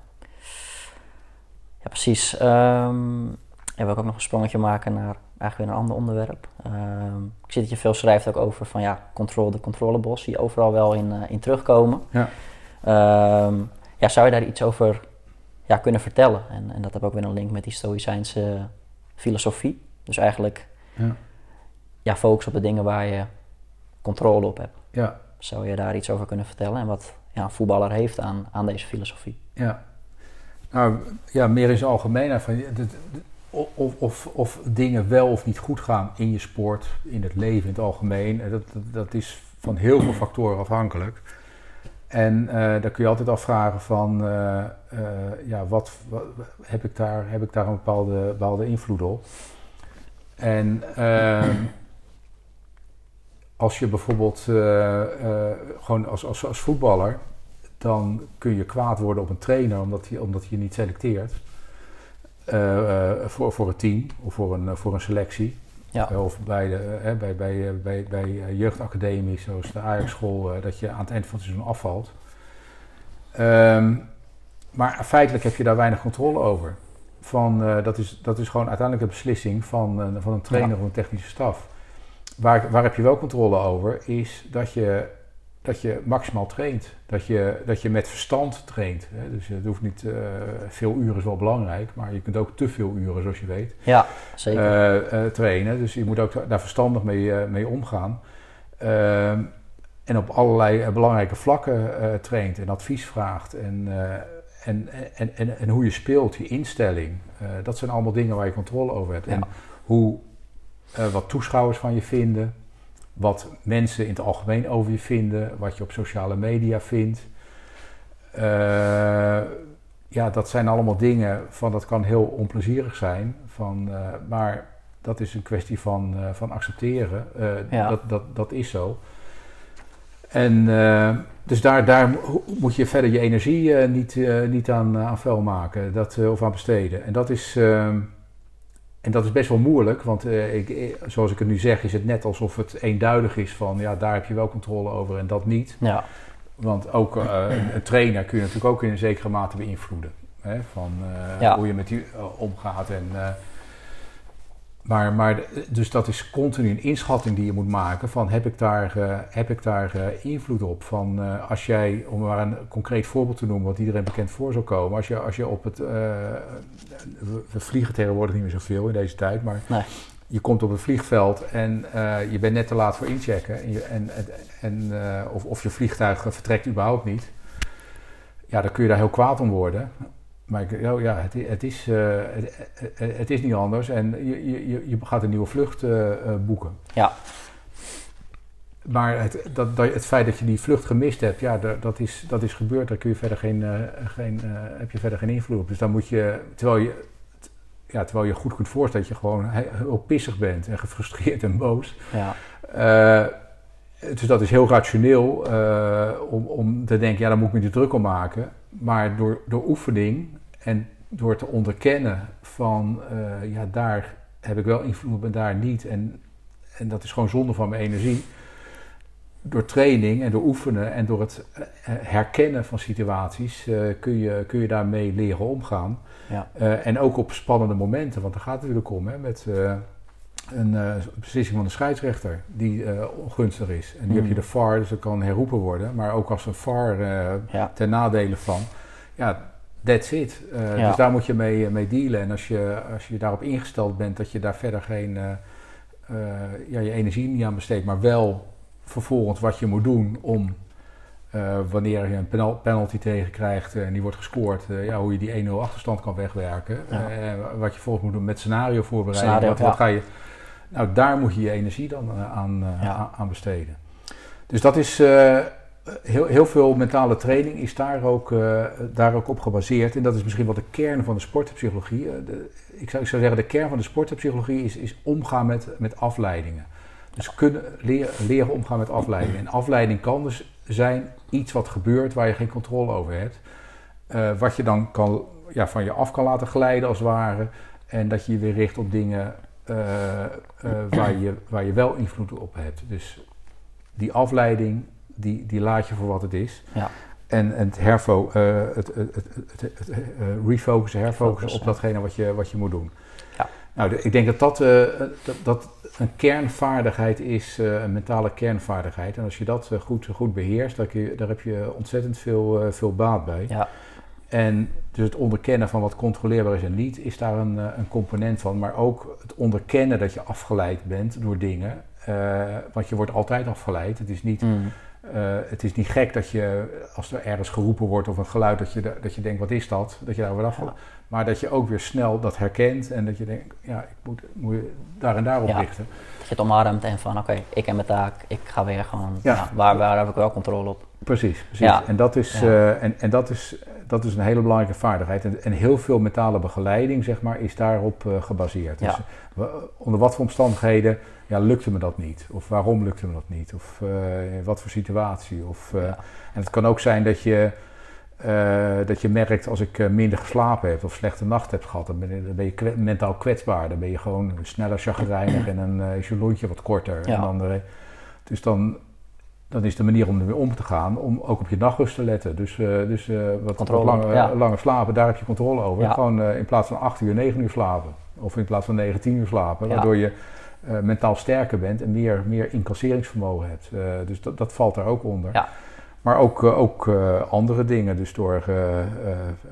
[SPEAKER 1] ja precies. Ehm ja, wil ik ook nog een sprongetje maken naar eigenlijk weer een ander onderwerp. Ehm, ik zie dat je veel schrijft ook over van ja, controle, de controlebos, je overal wel in, eh, in terugkomen.
[SPEAKER 2] Ja.
[SPEAKER 1] Ehm, ja, zou je daar iets over ja, kunnen vertellen? En, en dat heb ook weer een link met die Stoïcijnse filosofie. Dus eigenlijk
[SPEAKER 2] Ja.
[SPEAKER 1] ja, focus op de dingen waar je controle op hebt.
[SPEAKER 2] Ja.
[SPEAKER 1] Zou je daar iets over kunnen vertellen? En wat ja, een voetballer heeft aan, aan deze filosofie?
[SPEAKER 2] Ja. Nou, ja, meer in zijn algemeenheid. Van, of, of, of dingen wel of niet goed gaan in je sport, in het leven in het algemeen. eh, Dat, dat, dat is van heel veel factoren afhankelijk. En eh, daar kun je altijd afvragen van, eh, ja, wat, heb, ik daar, heb ik daar een bepaalde, bepaalde invloed op? En ehm, als je bijvoorbeeld gewoon als, als, als voetballer dan kun je kwaad worden op een trainer omdat hij, omdat hij je niet selecteert. eh, eh, voor, voor het team of voor een, voor een selectie.
[SPEAKER 1] Ja,
[SPEAKER 2] Eh, Of bij, de, eh, bij, bij, eh, bij, bij eh, jeugdacademies zoals de Ajax-school, eh, dat je aan het eind van het seizoen afvalt. Ehm, maar feitelijk heb je daar weinig controle over. Van, eh, dat, is, dat is gewoon uiteindelijk een beslissing van, eh, van een trainer
[SPEAKER 1] Ja.
[SPEAKER 2] of een technische staf. Waar, waar heb je wel controle over, is dat je, dat je maximaal traint. Dat je, dat je met verstand traint. Hè? Dus het hoeft niet, eh, veel uren is wel belangrijk, maar je kunt ook te veel uren, zoals je weet,
[SPEAKER 1] ja zeker.
[SPEAKER 2] eh, eh, trainen. Dus je moet ook daar verstandig mee, mee omgaan. Ehm, en op allerlei belangrijke vlakken traint en advies vraagt. En, en, en, en, en hoe je speelt, je instelling. dat zijn allemaal dingen waar je controle over hebt.
[SPEAKER 1] Ja.
[SPEAKER 2] En hoe, wat toeschouwers van je vinden. Wat mensen in het algemeen over je vinden. Wat je op sociale media vindt. Eh, ja, dat zijn allemaal dingen van dat kan heel onplezierig zijn. Van, eh, maar dat is een kwestie van, eh, van accepteren.
[SPEAKER 1] Ja.
[SPEAKER 2] dat, dat, dat is zo. En dus daar, daar mo- moet je verder je energie niet, niet aan, aan vuil maken dat, of aan besteden. En dat is, ehm, en dat is best wel moeilijk, want eh, ik, eh, zoals ik het nu zeg, is het net alsof het eenduidig is van ja, daar heb je wel controle over en dat niet.
[SPEAKER 1] ja,
[SPEAKER 2] Want ook eh, een, trainer kun je natuurlijk ook in een zekere mate beïnvloeden. Hè? Van
[SPEAKER 1] Ja.
[SPEAKER 2] hoe je met die omgaat. En, maar, maar dus dat is continu een inschatting die je moet maken van heb ik daar, heb ik daar invloed op? Van eh, als jij, om maar een concreet voorbeeld te noemen wat iedereen bekend voor zou komen. Als je, als je op het, eh, we, vliegen tegenwoordig niet meer zoveel in deze tijd, maar
[SPEAKER 1] Nee.
[SPEAKER 2] je komt op het vliegveld en eh, je bent net te laat voor inchecken. En, je, en, en, of, of je vliegtuig vertrekt überhaupt niet. Ja, dan kun je daar heel kwaad om worden. Maar ik, oh ja, het, het, is, eh, het, het- is niet anders. En je, je, je- gaat een nieuwe vlucht eh, eh, boeken.
[SPEAKER 1] Ja.
[SPEAKER 2] Maar het, dat, dat, het feit dat je die vlucht gemist hebt, ja, dat, is, dat is gebeurd. Daar kun je verder geen, eh, geen, eh, heb je verder geen invloed op. Dus dan moet je, terwijl je, ja, terwijl je goed kunt voorstellen dat je gewoon he- heel pissig bent en gefrustreerd en boos.
[SPEAKER 1] ja,
[SPEAKER 2] Eh, dus dat is heel rationeel eh, om, om te denken, ja, daar moet ik me niet druk om maken. Maar door, door oefening en door te onderkennen van, eh, ja, daar heb ik wel invloed op en daar niet. En, en dat is gewoon zonde van mijn energie. Door training en door oefenen en door het eh, herkennen van situaties eh, kun, je, kun je daarmee leren omgaan.
[SPEAKER 1] ja,
[SPEAKER 2] en ook op spannende momenten, want daar gaat het natuurlijk om, hè, met een eh, beslissing van de scheidsrechter die eh, ongunstig is. En die heb je
[SPEAKER 1] Mm.
[SPEAKER 2] de VAR, dus dat kan herroepen worden. Maar ook als een VAR
[SPEAKER 1] ja,
[SPEAKER 2] ten nadele van, ja, that's it.
[SPEAKER 1] Ja.
[SPEAKER 2] Dus daar moet je mee, mee dealen. En als je, als je daarop ingesteld bent dat je daar verder geen, ja, je energie niet aan besteedt, maar wel vervolgens wat je moet doen om... wanneer je een penal- penalty tegenkrijgt eh, en die wordt gescoord, ja, hoe je die 1-0 achterstand kan wegwerken.
[SPEAKER 1] Ja.
[SPEAKER 2] Wat je volgens moet doen met scenario voorbereiden.
[SPEAKER 1] Scenario,
[SPEAKER 2] wat, ga je, nou, daar moet je je energie dan eh, aan, eh,
[SPEAKER 1] Ja.
[SPEAKER 2] aan- besteden. Dus dat is eh, heel, heel veel mentale training is daar ook, daar ook op gebaseerd. En dat is misschien wel de kern van de sportpsychologie. De, ik, zou, ik zou zeggen, de kern van de sportpsychologie is, is omgaan met, met afleidingen. Dus kunnen leren, leren omgaan met afleidingen. En afleiding kan dus zijn iets wat gebeurt waar je geen controle over hebt. Wat je dan kan, ja, van je af kan laten glijden als het ware. En dat je je weer richt op dingen eh, eh, waar, je, waar je wel invloed op hebt. Dus die afleiding, die, die laat je voor wat het is.
[SPEAKER 1] Ja.
[SPEAKER 2] En, en het, herfo, eh, het, het, het, het, refocussen, herfocussen
[SPEAKER 1] Focus,
[SPEAKER 2] op datgene wat je, wat je moet doen.
[SPEAKER 1] Ja.
[SPEAKER 2] Nou, ik denk dat dat, dat, dat, een kernvaardigheid is, een mentale kernvaardigheid. En als je dat goed, goed beheerst, daar, je, daar heb je ontzettend veel, veel baat bij.
[SPEAKER 1] Ja.
[SPEAKER 2] En dus het onderkennen van wat controleerbaar is en niet, is daar een, een component van. Maar ook het onderkennen dat je afgeleid bent door dingen. want je wordt altijd afgeleid. Het is niet...
[SPEAKER 1] Mm.
[SPEAKER 2] Uh, het is niet gek dat je, als er ergens geroepen wordt of een geluid, dat je, dat je denkt, wat is dat? Dat je daar weer af ja. Maar dat je ook weer snel dat herkent en dat je denkt, ja, ik moet, moet daar en daarop
[SPEAKER 1] ja.
[SPEAKER 2] richten.
[SPEAKER 1] Dat je het omarmt en van, oké, ik heb mijn taak, ik ga weer gewoon,
[SPEAKER 2] ja,
[SPEAKER 1] waar, waar heb ik wel controle op?
[SPEAKER 2] Precies, precies.
[SPEAKER 1] Ja.
[SPEAKER 2] En, dat is, eh, en, en dat is, dat is een hele belangrijke vaardigheid. En, en heel veel mentale begeleiding, zeg maar, is daarop eh, gebaseerd.
[SPEAKER 1] Ja.
[SPEAKER 2] Dus wa- onder wat voor omstandigheden ja, lukte me dat niet? Of waarom lukte me dat niet? Of eh, in wat voor situatie? Of, eh. En het kan ook zijn dat je, eh, dat je merkt als ik eh, minder geslapen heb of slechte nacht heb gehad, dan ben je, dan ben je kwe- mentaal kwetsbaar. Dan ben je gewoon sneller chagrijnig en dan eh, is je lontje wat korter.
[SPEAKER 1] Ja.
[SPEAKER 2] En dan, eh, dus dan, dan is de manier om ermee om te gaan om ook op je nachtrust te letten. Dus, eh, dus eh, wat, wat
[SPEAKER 1] ja.
[SPEAKER 2] langer slapen, daar heb je controle over.
[SPEAKER 1] Ja.
[SPEAKER 2] Gewoon eh, in plaats van 8 uur, 9 uur slapen. Of in plaats van 9, 10 uur slapen. Waardoor je eh, mentaal sterker bent en meer, meer incasseringsvermogen hebt. Eh, dus dat, dat valt daar ook onder.
[SPEAKER 1] Ja.
[SPEAKER 2] Maar ook, eh, ook eh, andere dingen. Dus door, eh, eh,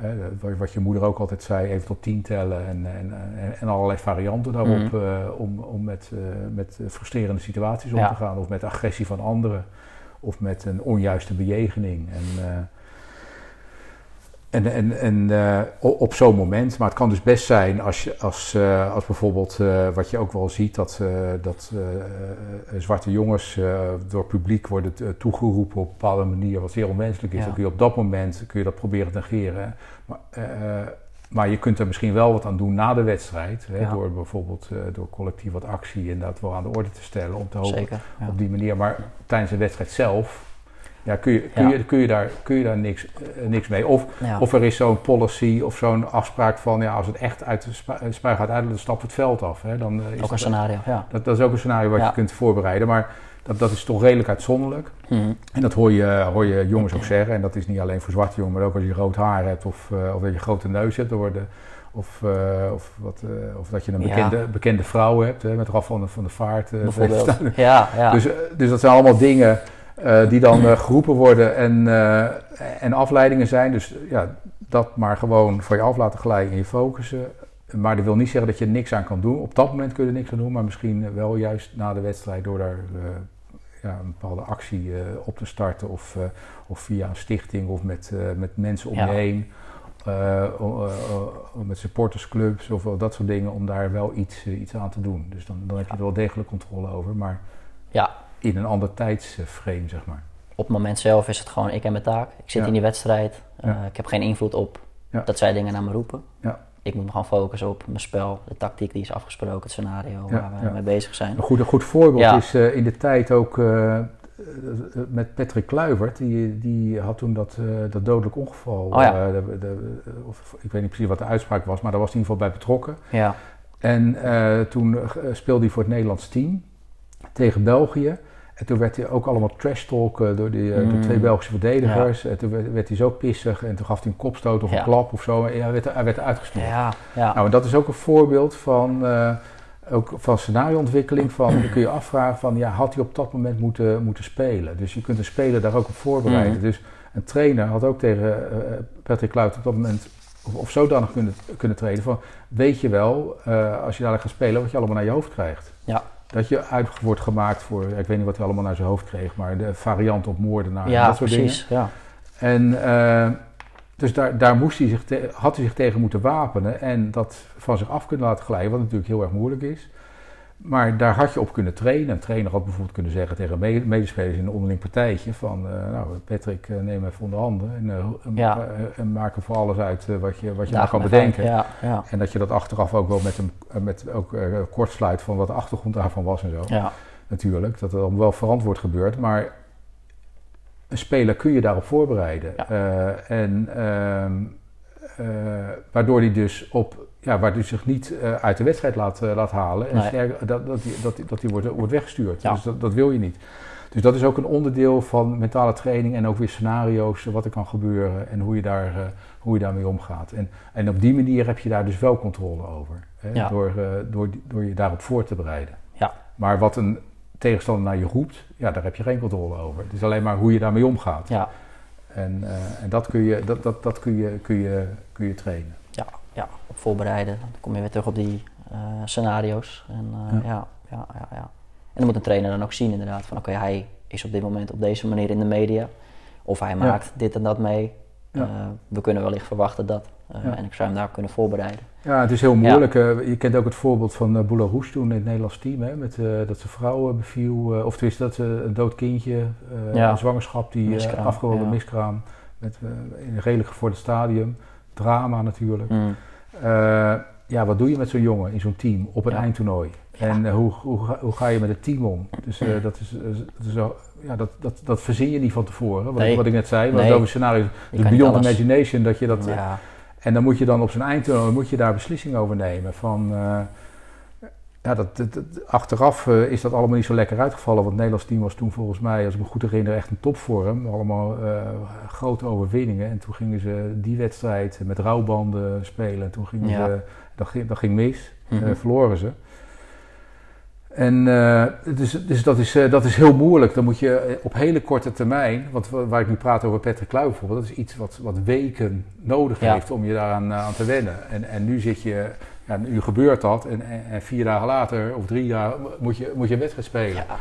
[SPEAKER 2] eh, wat- je moeder ook altijd zei, even tot tien tellen. En, en, en, allerlei varianten daarop.
[SPEAKER 1] Mhm.
[SPEAKER 2] eh, om om met, eh, met frustrerende situaties om te gaan. Of met agressie van anderen. Of met een onjuiste bejegening. En, eh, en, en, en eh, op zo'n moment, maar het kan dus best zijn als, je, als, eh, als bijvoorbeeld wat je ook wel ziet, dat, dat zwarte jongens door publiek worden toegeroepen op een bepaalde manier, wat zeer onwenselijk is.
[SPEAKER 1] Ja.
[SPEAKER 2] Dan kun je op dat moment kun je dat proberen te negeren. Maar, maar je kunt er misschien wel wat aan doen na de wedstrijd, hè,
[SPEAKER 1] Ja.
[SPEAKER 2] door bijvoorbeeld eh, door collectief wat actie inderdaad wel aan de orde te stellen, om te hopen
[SPEAKER 1] Zeker. Ja.
[SPEAKER 2] op die manier. Maar tijdens de wedstrijd zelf ja, kun, je, kun,
[SPEAKER 1] Ja.
[SPEAKER 2] je, kun, je daar, kun je daar niks, eh, niks mee. Of,
[SPEAKER 1] Ja.
[SPEAKER 2] of er is zo'n policy of zo'n afspraak van... Ja, als het echt uit de spu- spui gaat uit, dan stapt het veld af. Hè. Dan, eh, is
[SPEAKER 1] ook
[SPEAKER 2] dat,
[SPEAKER 1] een scenario, ja.
[SPEAKER 2] dat, dat is ook een scenario wat je kunt voorbereiden. Maar dat, dat is toch redelijk uitzonderlijk.
[SPEAKER 1] Mhm.
[SPEAKER 2] En dat hoor je, hoor je jongens ook zeggen. En dat is niet alleen voor zwarte jongens, maar ook als je rood haar hebt... of, eh, of dat je grote neus hebt. Worden, of, eh, of, wat, eh, of dat je een
[SPEAKER 1] Ja.
[SPEAKER 2] bekende, bekende vrouw hebt, hè, met Raf van de, van de Vaart.
[SPEAKER 1] Bijvoorbeeld. Ja, ja.
[SPEAKER 2] dus, dus dat zijn allemaal dingen die dan geroepen worden en, en afleidingen zijn. Dus ja, dat maar gewoon voor je af laten glijden en je focussen. Maar dat wil niet zeggen dat je niks aan kan doen. Op dat moment kun je er niks aan doen, maar misschien wel juist na de wedstrijd door daar ja, een bepaalde actie eh, op te starten. Of, eh, of via een stichting of met, eh, met mensen om
[SPEAKER 1] Ja.
[SPEAKER 2] je heen. met supportersclubs of wel dat soort dingen om daar wel iets, iets aan te doen. Dus dan, dan heb je er wel degelijk controle over. Maar
[SPEAKER 1] ja,
[SPEAKER 2] in een ander tijdsframe, zeg maar.
[SPEAKER 1] op het moment zelf is het gewoon, ik heb mijn taak. Ik zit
[SPEAKER 2] Ja.
[SPEAKER 1] in die wedstrijd. Ik heb geen invloed op dat zij dingen naar me roepen.
[SPEAKER 2] Ja.
[SPEAKER 1] Ik moet me gewoon focussen op mijn spel, de tactiek die is afgesproken, het scenario
[SPEAKER 2] Ja,
[SPEAKER 1] waar we
[SPEAKER 2] ja.
[SPEAKER 1] mee bezig zijn.
[SPEAKER 2] Een goed, een goed voorbeeld
[SPEAKER 1] Ja.
[SPEAKER 2] is eh, in de tijd ook eh, met Patrick Kluivert. Die, die had toen dat, eh, dat dodelijk ongeval.
[SPEAKER 1] Oh
[SPEAKER 2] de, de, of, ik weet niet precies wat de uitspraak was, maar daar was hij in ieder geval bij betrokken.
[SPEAKER 1] Ja,
[SPEAKER 2] En toen speelde hij voor het Nederlands team tegen België. En toen werd hij ook allemaal trash talk eh, door, die, eh, door
[SPEAKER 1] Mm.
[SPEAKER 2] twee Belgische verdedigers. En toen werd, werd hij zo pissig en toen gaf hij een kopstoot of
[SPEAKER 1] Ja.
[SPEAKER 2] een klap of zo. En hij werd, hij werd uitgesnoerd.
[SPEAKER 1] ja, ja.
[SPEAKER 2] Nou, en dat is ook een voorbeeld van, eh, ook van scenariontwikkeling. Van, dan kun je afvragen van, ja, had hij op dat moment moeten, moeten spelen? Dus je kunt een speler daar ook op voorbereiden.
[SPEAKER 1] Mhm.
[SPEAKER 2] Dus een trainer had ook tegen Patrick Kluit op dat moment, of, of zodanig kunnen, kunnen treden van, weet je wel, als je dadelijk gaat spelen, wat je allemaal naar je hoofd krijgt.
[SPEAKER 1] Ja.
[SPEAKER 2] Dat je uit wordt gemaakt voor, ik weet niet wat hij allemaal naar zijn hoofd kreeg, maar de variant op moordenaar en
[SPEAKER 1] ja,
[SPEAKER 2] dat soort dingen.
[SPEAKER 1] precies. Ja.
[SPEAKER 2] En eh, dus daar, daar moest hij zich te- had hij zich tegen moeten wapenen en dat van zich af kunnen laten glijden, wat natuurlijk heel erg moeilijk is. Maar daar had je op kunnen trainen. Een trainer had bijvoorbeeld kunnen zeggen tegen me- medespelers in een onderling partijtje van, eh, nou Patrick, eh, neem even onder handen en, eh, en-
[SPEAKER 1] Ja.
[SPEAKER 2] en maak er voor alles uit wat je, wat je maar kan bedenken.
[SPEAKER 1] Ja, ja,
[SPEAKER 2] En dat je dat achteraf ook wel met hem eh, met ook, kort sluit van wat de achtergrond daarvan was en zo
[SPEAKER 1] ja.
[SPEAKER 2] natuurlijk. Dat het allemaal wel verantwoord gebeurt. Maar een speler kun je daarop voorbereiden. En ehm, eh, waardoor hij dus op. Ja, waar hij zich niet eh, uit de wedstrijd laat, eh, laat halen. En
[SPEAKER 1] Nee.
[SPEAKER 2] sterker, dat, dat, hij- dat, hij- dat hij wordt, wordt weggestuurd.
[SPEAKER 1] Ja.
[SPEAKER 2] Dus dat, dat wil je niet. Dus dat is ook een onderdeel van mentale training en ook weer scenario's, wat er kan gebeuren en hoe je, daar, eh, hoe je daarmee omgaat. En, en op die manier heb je daar dus wel controle over. Hè?
[SPEAKER 1] Ja.
[SPEAKER 2] Door, eh, door, die- door je daarop voor te bereiden.
[SPEAKER 1] Ja.
[SPEAKER 2] Maar wat een tegenstander naar je roept, ja, daar heb je geen controle over. Het is alleen maar hoe je daarmee omgaat.
[SPEAKER 1] Ja,
[SPEAKER 2] En, eh, en dat, kun je, dat, dat, dat kun, je, kun, je, kun je trainen.
[SPEAKER 1] Op voorbereiden. Dan kom je weer terug op die eh, scenario's. En eh,
[SPEAKER 2] Ja.
[SPEAKER 1] ja. Ja, ja, En dan moet een trainer dan ook zien inderdaad van oké, hij is op dit moment op deze manier in de media. Of hij maakt dit en dat mee.
[SPEAKER 2] Ja.
[SPEAKER 1] Eh, we kunnen wellicht verwachten dat.
[SPEAKER 2] Ja.
[SPEAKER 1] En ik zou hem daar kunnen voorbereiden.
[SPEAKER 2] Ja, het is heel moeilijk. je kent ook het voorbeeld van uh, Boularoes toen in het Nederlands team. Hè, met, dat zijn vrouw eh, beviel. of tenminste dat ze een dood kindje, een zwangerschap, die
[SPEAKER 1] Miskraam,
[SPEAKER 2] afgerolde miskraam. Met, in een redelijk gevorderd stadium. Drama natuurlijk.
[SPEAKER 1] Mm.
[SPEAKER 2] Eh, ja, wat doe je met zo'n jongen in zo'n team op een
[SPEAKER 1] Ja.
[SPEAKER 2] eindtoernooi?
[SPEAKER 1] Ja.
[SPEAKER 2] En eh, hoe, hoe, ga- hoe ga je met het team om? Dus eh, dat, is, dat, is ja, dat, dat, dat verzin je niet van tevoren. Wat,
[SPEAKER 1] Nee.
[SPEAKER 2] ik, wat ik net zei, wat
[SPEAKER 1] Nee.
[SPEAKER 2] over scenario.
[SPEAKER 1] Je
[SPEAKER 2] De
[SPEAKER 1] kan niet
[SPEAKER 2] beyond imagination, dat je dat...
[SPEAKER 1] Ja,
[SPEAKER 2] en dan moet je dan op zijn eindtoernooi moet je daar beslissing over nemen. Van, ja, dat, dat- dat- achteraf eh, is dat allemaal niet zo lekker uitgevallen. Want het Nederlands team was toen volgens mij, als ik me goed herinner, echt een topvorm. Allemaal eh, grote overwinningen. En toen gingen ze die wedstrijd met rouwbanden spelen. En toen gingen
[SPEAKER 1] Ja.
[SPEAKER 2] ze, dat, ging, dat ging mis.
[SPEAKER 1] Mhm.
[SPEAKER 2] Eh, verloren ze. En dus, dus dat, is, dat is heel moeilijk. Dan moet je op hele korte termijn, wat, waar ik nu praat over Patrick Kluivert bijvoorbeeld, dat is iets wat, wat weken nodig
[SPEAKER 1] Ja.
[SPEAKER 2] heeft om je daaraan aan te wennen. En, en nu zit je, ja, nu gebeurt dat en, en, en vier dagen later of drie dagen moet je, moet je een wedstrijd spelen.
[SPEAKER 1] ja,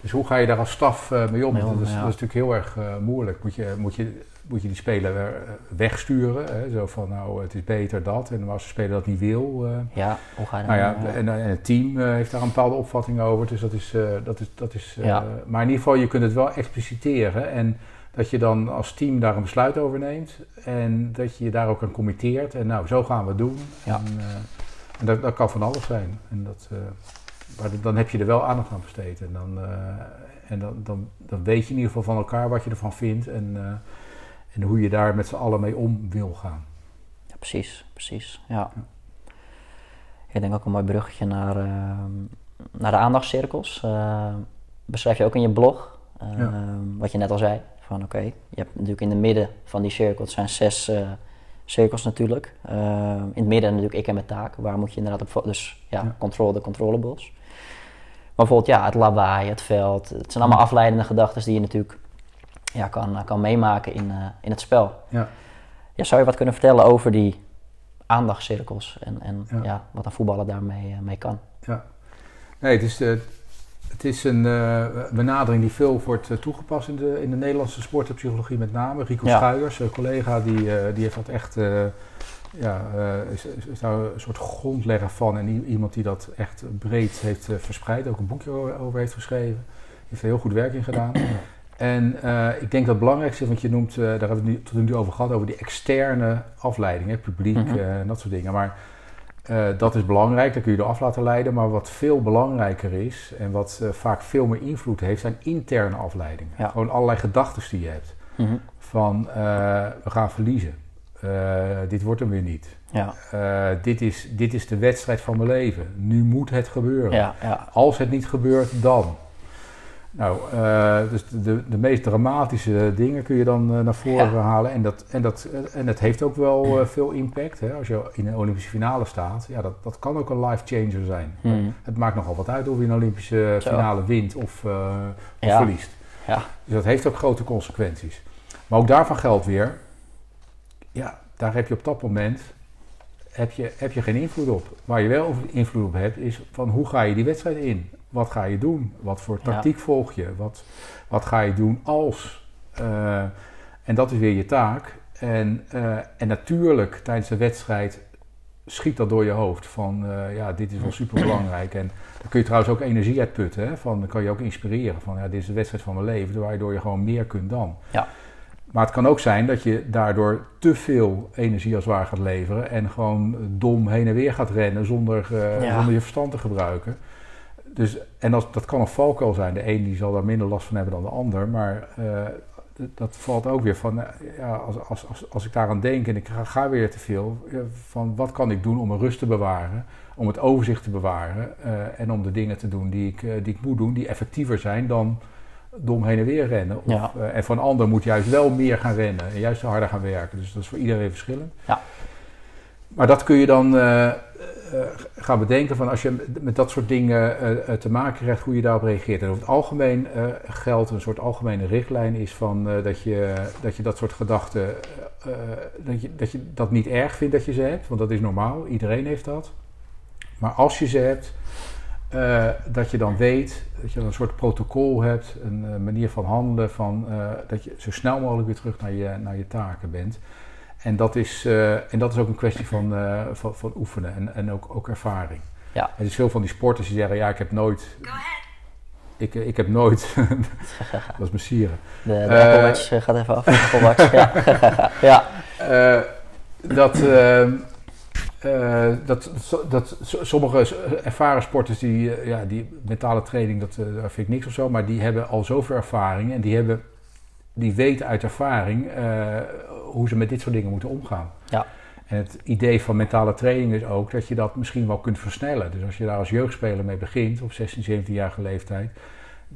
[SPEAKER 2] Dus hoe ga je daar als staf eh, mee om? Dat, is,
[SPEAKER 1] ja.
[SPEAKER 2] dat is natuurlijk heel erg eh, moeilijk. Moet je, moet, je, moet je die speler eh, wegsturen? Hè? Zo van, nou, het is beter dat. En als de speler dat niet wil,
[SPEAKER 1] ja, hoe ga je
[SPEAKER 2] nou ja, en, en het team heeft daar een bepaalde opvatting over. Dus dat is. dat is, dat is
[SPEAKER 1] Ja.
[SPEAKER 2] Maar in ieder geval, je kunt het wel expliciteren. En dat je dan als team daar een besluit over neemt. En dat je je daar ook aan committeert. En nou, zo gaan we het doen.
[SPEAKER 1] Ja.
[SPEAKER 2] En, en dat, dat kan van alles zijn. En dat, eh, maar dan heb je er wel aandacht aan besteed. En, dan, eh, en dan, dan, dan weet je in ieder geval van elkaar wat je ervan vindt. En, eh, en hoe je daar met z'n allen mee om wil gaan.
[SPEAKER 1] Ja, precies, precies. Ja. Ik denk ook een mooi bruggetje naar, naar de aandachtscirkels. Beschrijf je ook in je blog,
[SPEAKER 2] Ja.
[SPEAKER 1] wat je net al zei. Van oké, je hebt natuurlijk in de midden van die cirkel, het zijn zes cirkels natuurlijk. Ehm, in het midden natuurlijk ik en mijn taak. Waar moet je inderdaad op, dus ja,
[SPEAKER 2] Ja.
[SPEAKER 1] controle de controllables. Maar bijvoorbeeld ja, het lawaai, het veld. Het zijn allemaal afleidende gedachten die je natuurlijk ja, kan, kan meemaken in, eh, in het spel.
[SPEAKER 2] Ja.
[SPEAKER 1] Ja, zou je wat kunnen vertellen over die aandachtscirkels en, en
[SPEAKER 2] Ja.
[SPEAKER 1] ja. wat een voetballer daarmee eh, mee kan?
[SPEAKER 2] Nee, het is, eh, het is een eh, benadering die veel wordt eh, toegepast in de, in de Nederlandse sportpsychologie met name. Rico
[SPEAKER 1] Ja.
[SPEAKER 2] Schuijers, een collega, die, eh, die heeft dat echt, ja, is, is, daar een soort grondlegger van. En iemand die dat echt breed heeft verspreid, ook een boekje over heeft geschreven. Heeft er heel goed werk in gedaan. En ik denk dat het belangrijkste is, want je noemt, daar hebben we het nu, tot nu toe over gehad, over die externe afleiding, hè, publiek
[SPEAKER 1] Mhm.
[SPEAKER 2] en dat soort dingen. Maar eh, dat is belangrijk, daar kun je er af laten leiden. Maar wat veel belangrijker is en wat eh, vaak veel meer invloed heeft, zijn interne afleidingen.
[SPEAKER 1] Ja.
[SPEAKER 2] Gewoon allerlei gedachten die je hebt.
[SPEAKER 1] Mhm.
[SPEAKER 2] Van eh, we gaan verliezen. Dit wordt hem weer niet.
[SPEAKER 1] Ja,
[SPEAKER 2] dit, is, dit is de wedstrijd van mijn leven. Nu moet het gebeuren.
[SPEAKER 1] ja, ja,
[SPEAKER 2] Als het niet gebeurt, dan. Nou, eh, dus de, de, meest dramatische dingen kun je dan eh, naar voren
[SPEAKER 1] Ja.
[SPEAKER 2] halen. En dat, en, dat, en dat heeft ook wel eh, veel impact. Hè? Als je in een Olympische finale staat, ja, dat, dat kan ook een life changer zijn.
[SPEAKER 1] Mhm.
[SPEAKER 2] Het maakt nogal wat uit of je een Olympische
[SPEAKER 1] Zo.
[SPEAKER 2] finale wint of, eh, of
[SPEAKER 1] Ja.
[SPEAKER 2] verliest.
[SPEAKER 1] ja,
[SPEAKER 2] Dus dat heeft ook grote consequenties. Maar ook daarvan geldt weer, ja, daar heb je op dat moment heb je, heb je geen invloed op. Waar je wel invloed op hebt, is van hoe ga je die wedstrijd in? Wat ga je doen? Wat voor
[SPEAKER 1] Ja.
[SPEAKER 2] tactiek volg je? Wat, wat ga je doen als? Eh, en dat is weer je taak. En, eh, en natuurlijk, tijdens de wedstrijd schiet dat door je hoofd. Van, eh, ja, dit is wel super belangrijk. En dan kun je trouwens ook energie uitputten. Hè? Van, dan kan je ook inspireren. Van, ja, dit is de wedstrijd van mijn leven. Waardoor je gewoon meer kunt dan.
[SPEAKER 1] Ja.
[SPEAKER 2] Maar het kan ook zijn dat je daardoor te veel energie als waar gaat leveren. En gewoon dom heen en weer gaat rennen zonder,
[SPEAKER 1] Ja.
[SPEAKER 2] zonder je verstand te gebruiken. Dus, en dat, dat kan een valkuil zijn. De een die zal daar minder last van hebben dan de ander. Maar eh, dat valt ook weer van, eh, ja, als, als, als, als ik daaraan denk en ik ga, ga weer te veel, ja, van wat kan ik doen om mijn rust te bewaren, om het overzicht te bewaren eh, en om de dingen te doen die ik, eh, die ik moet doen, die effectiever zijn dan dom heen en weer rennen. Of,
[SPEAKER 1] Ja.
[SPEAKER 2] eh, en een ander moet juist wel meer gaan rennen en juist harder gaan werken. Dus dat is voor iedereen verschillend.
[SPEAKER 1] Ja.
[SPEAKER 2] Maar dat kun je dan, eh, gaan bedenken van als je met dat soort dingen te maken krijgt, hoe je daarop reageert. En over het algemeen geldt een soort algemene richtlijn is van dat, je, dat je dat soort gedachten, dat, je, dat je dat niet erg vindt dat je ze hebt, want dat is normaal, iedereen heeft dat. Maar als je ze hebt, dat je dan weet, dat je een soort protocol hebt, een manier van handelen, van, dat je zo snel mogelijk weer terug naar je, naar je taken bent. En dat is, en dat is ook een kwestie van, van, van, oefenen en, en ook, ook ervaring. Ja. Er is veel van die sporters die zeggen, ja, ik heb nooit... Ik, ik heb nooit... dat is mijn sieren.
[SPEAKER 1] De, de Apple Watch gaat even af. Apple Watch, ja. ja.
[SPEAKER 2] dat ehm, uh, dat, dat, sommige ervaren sporters, die, uh, ja, die mentale training, dat, uh, daar vind ik niks of zo, maar die hebben al zoveel ervaring en die, hebben, die weten uit ervaring hoe ze met dit soort dingen moeten omgaan. Ja. En het idee van mentale training is ook dat je dat misschien wel kunt versnellen. Dus als je daar als jeugdspeler mee begint, op 16, 17-jarige leeftijd,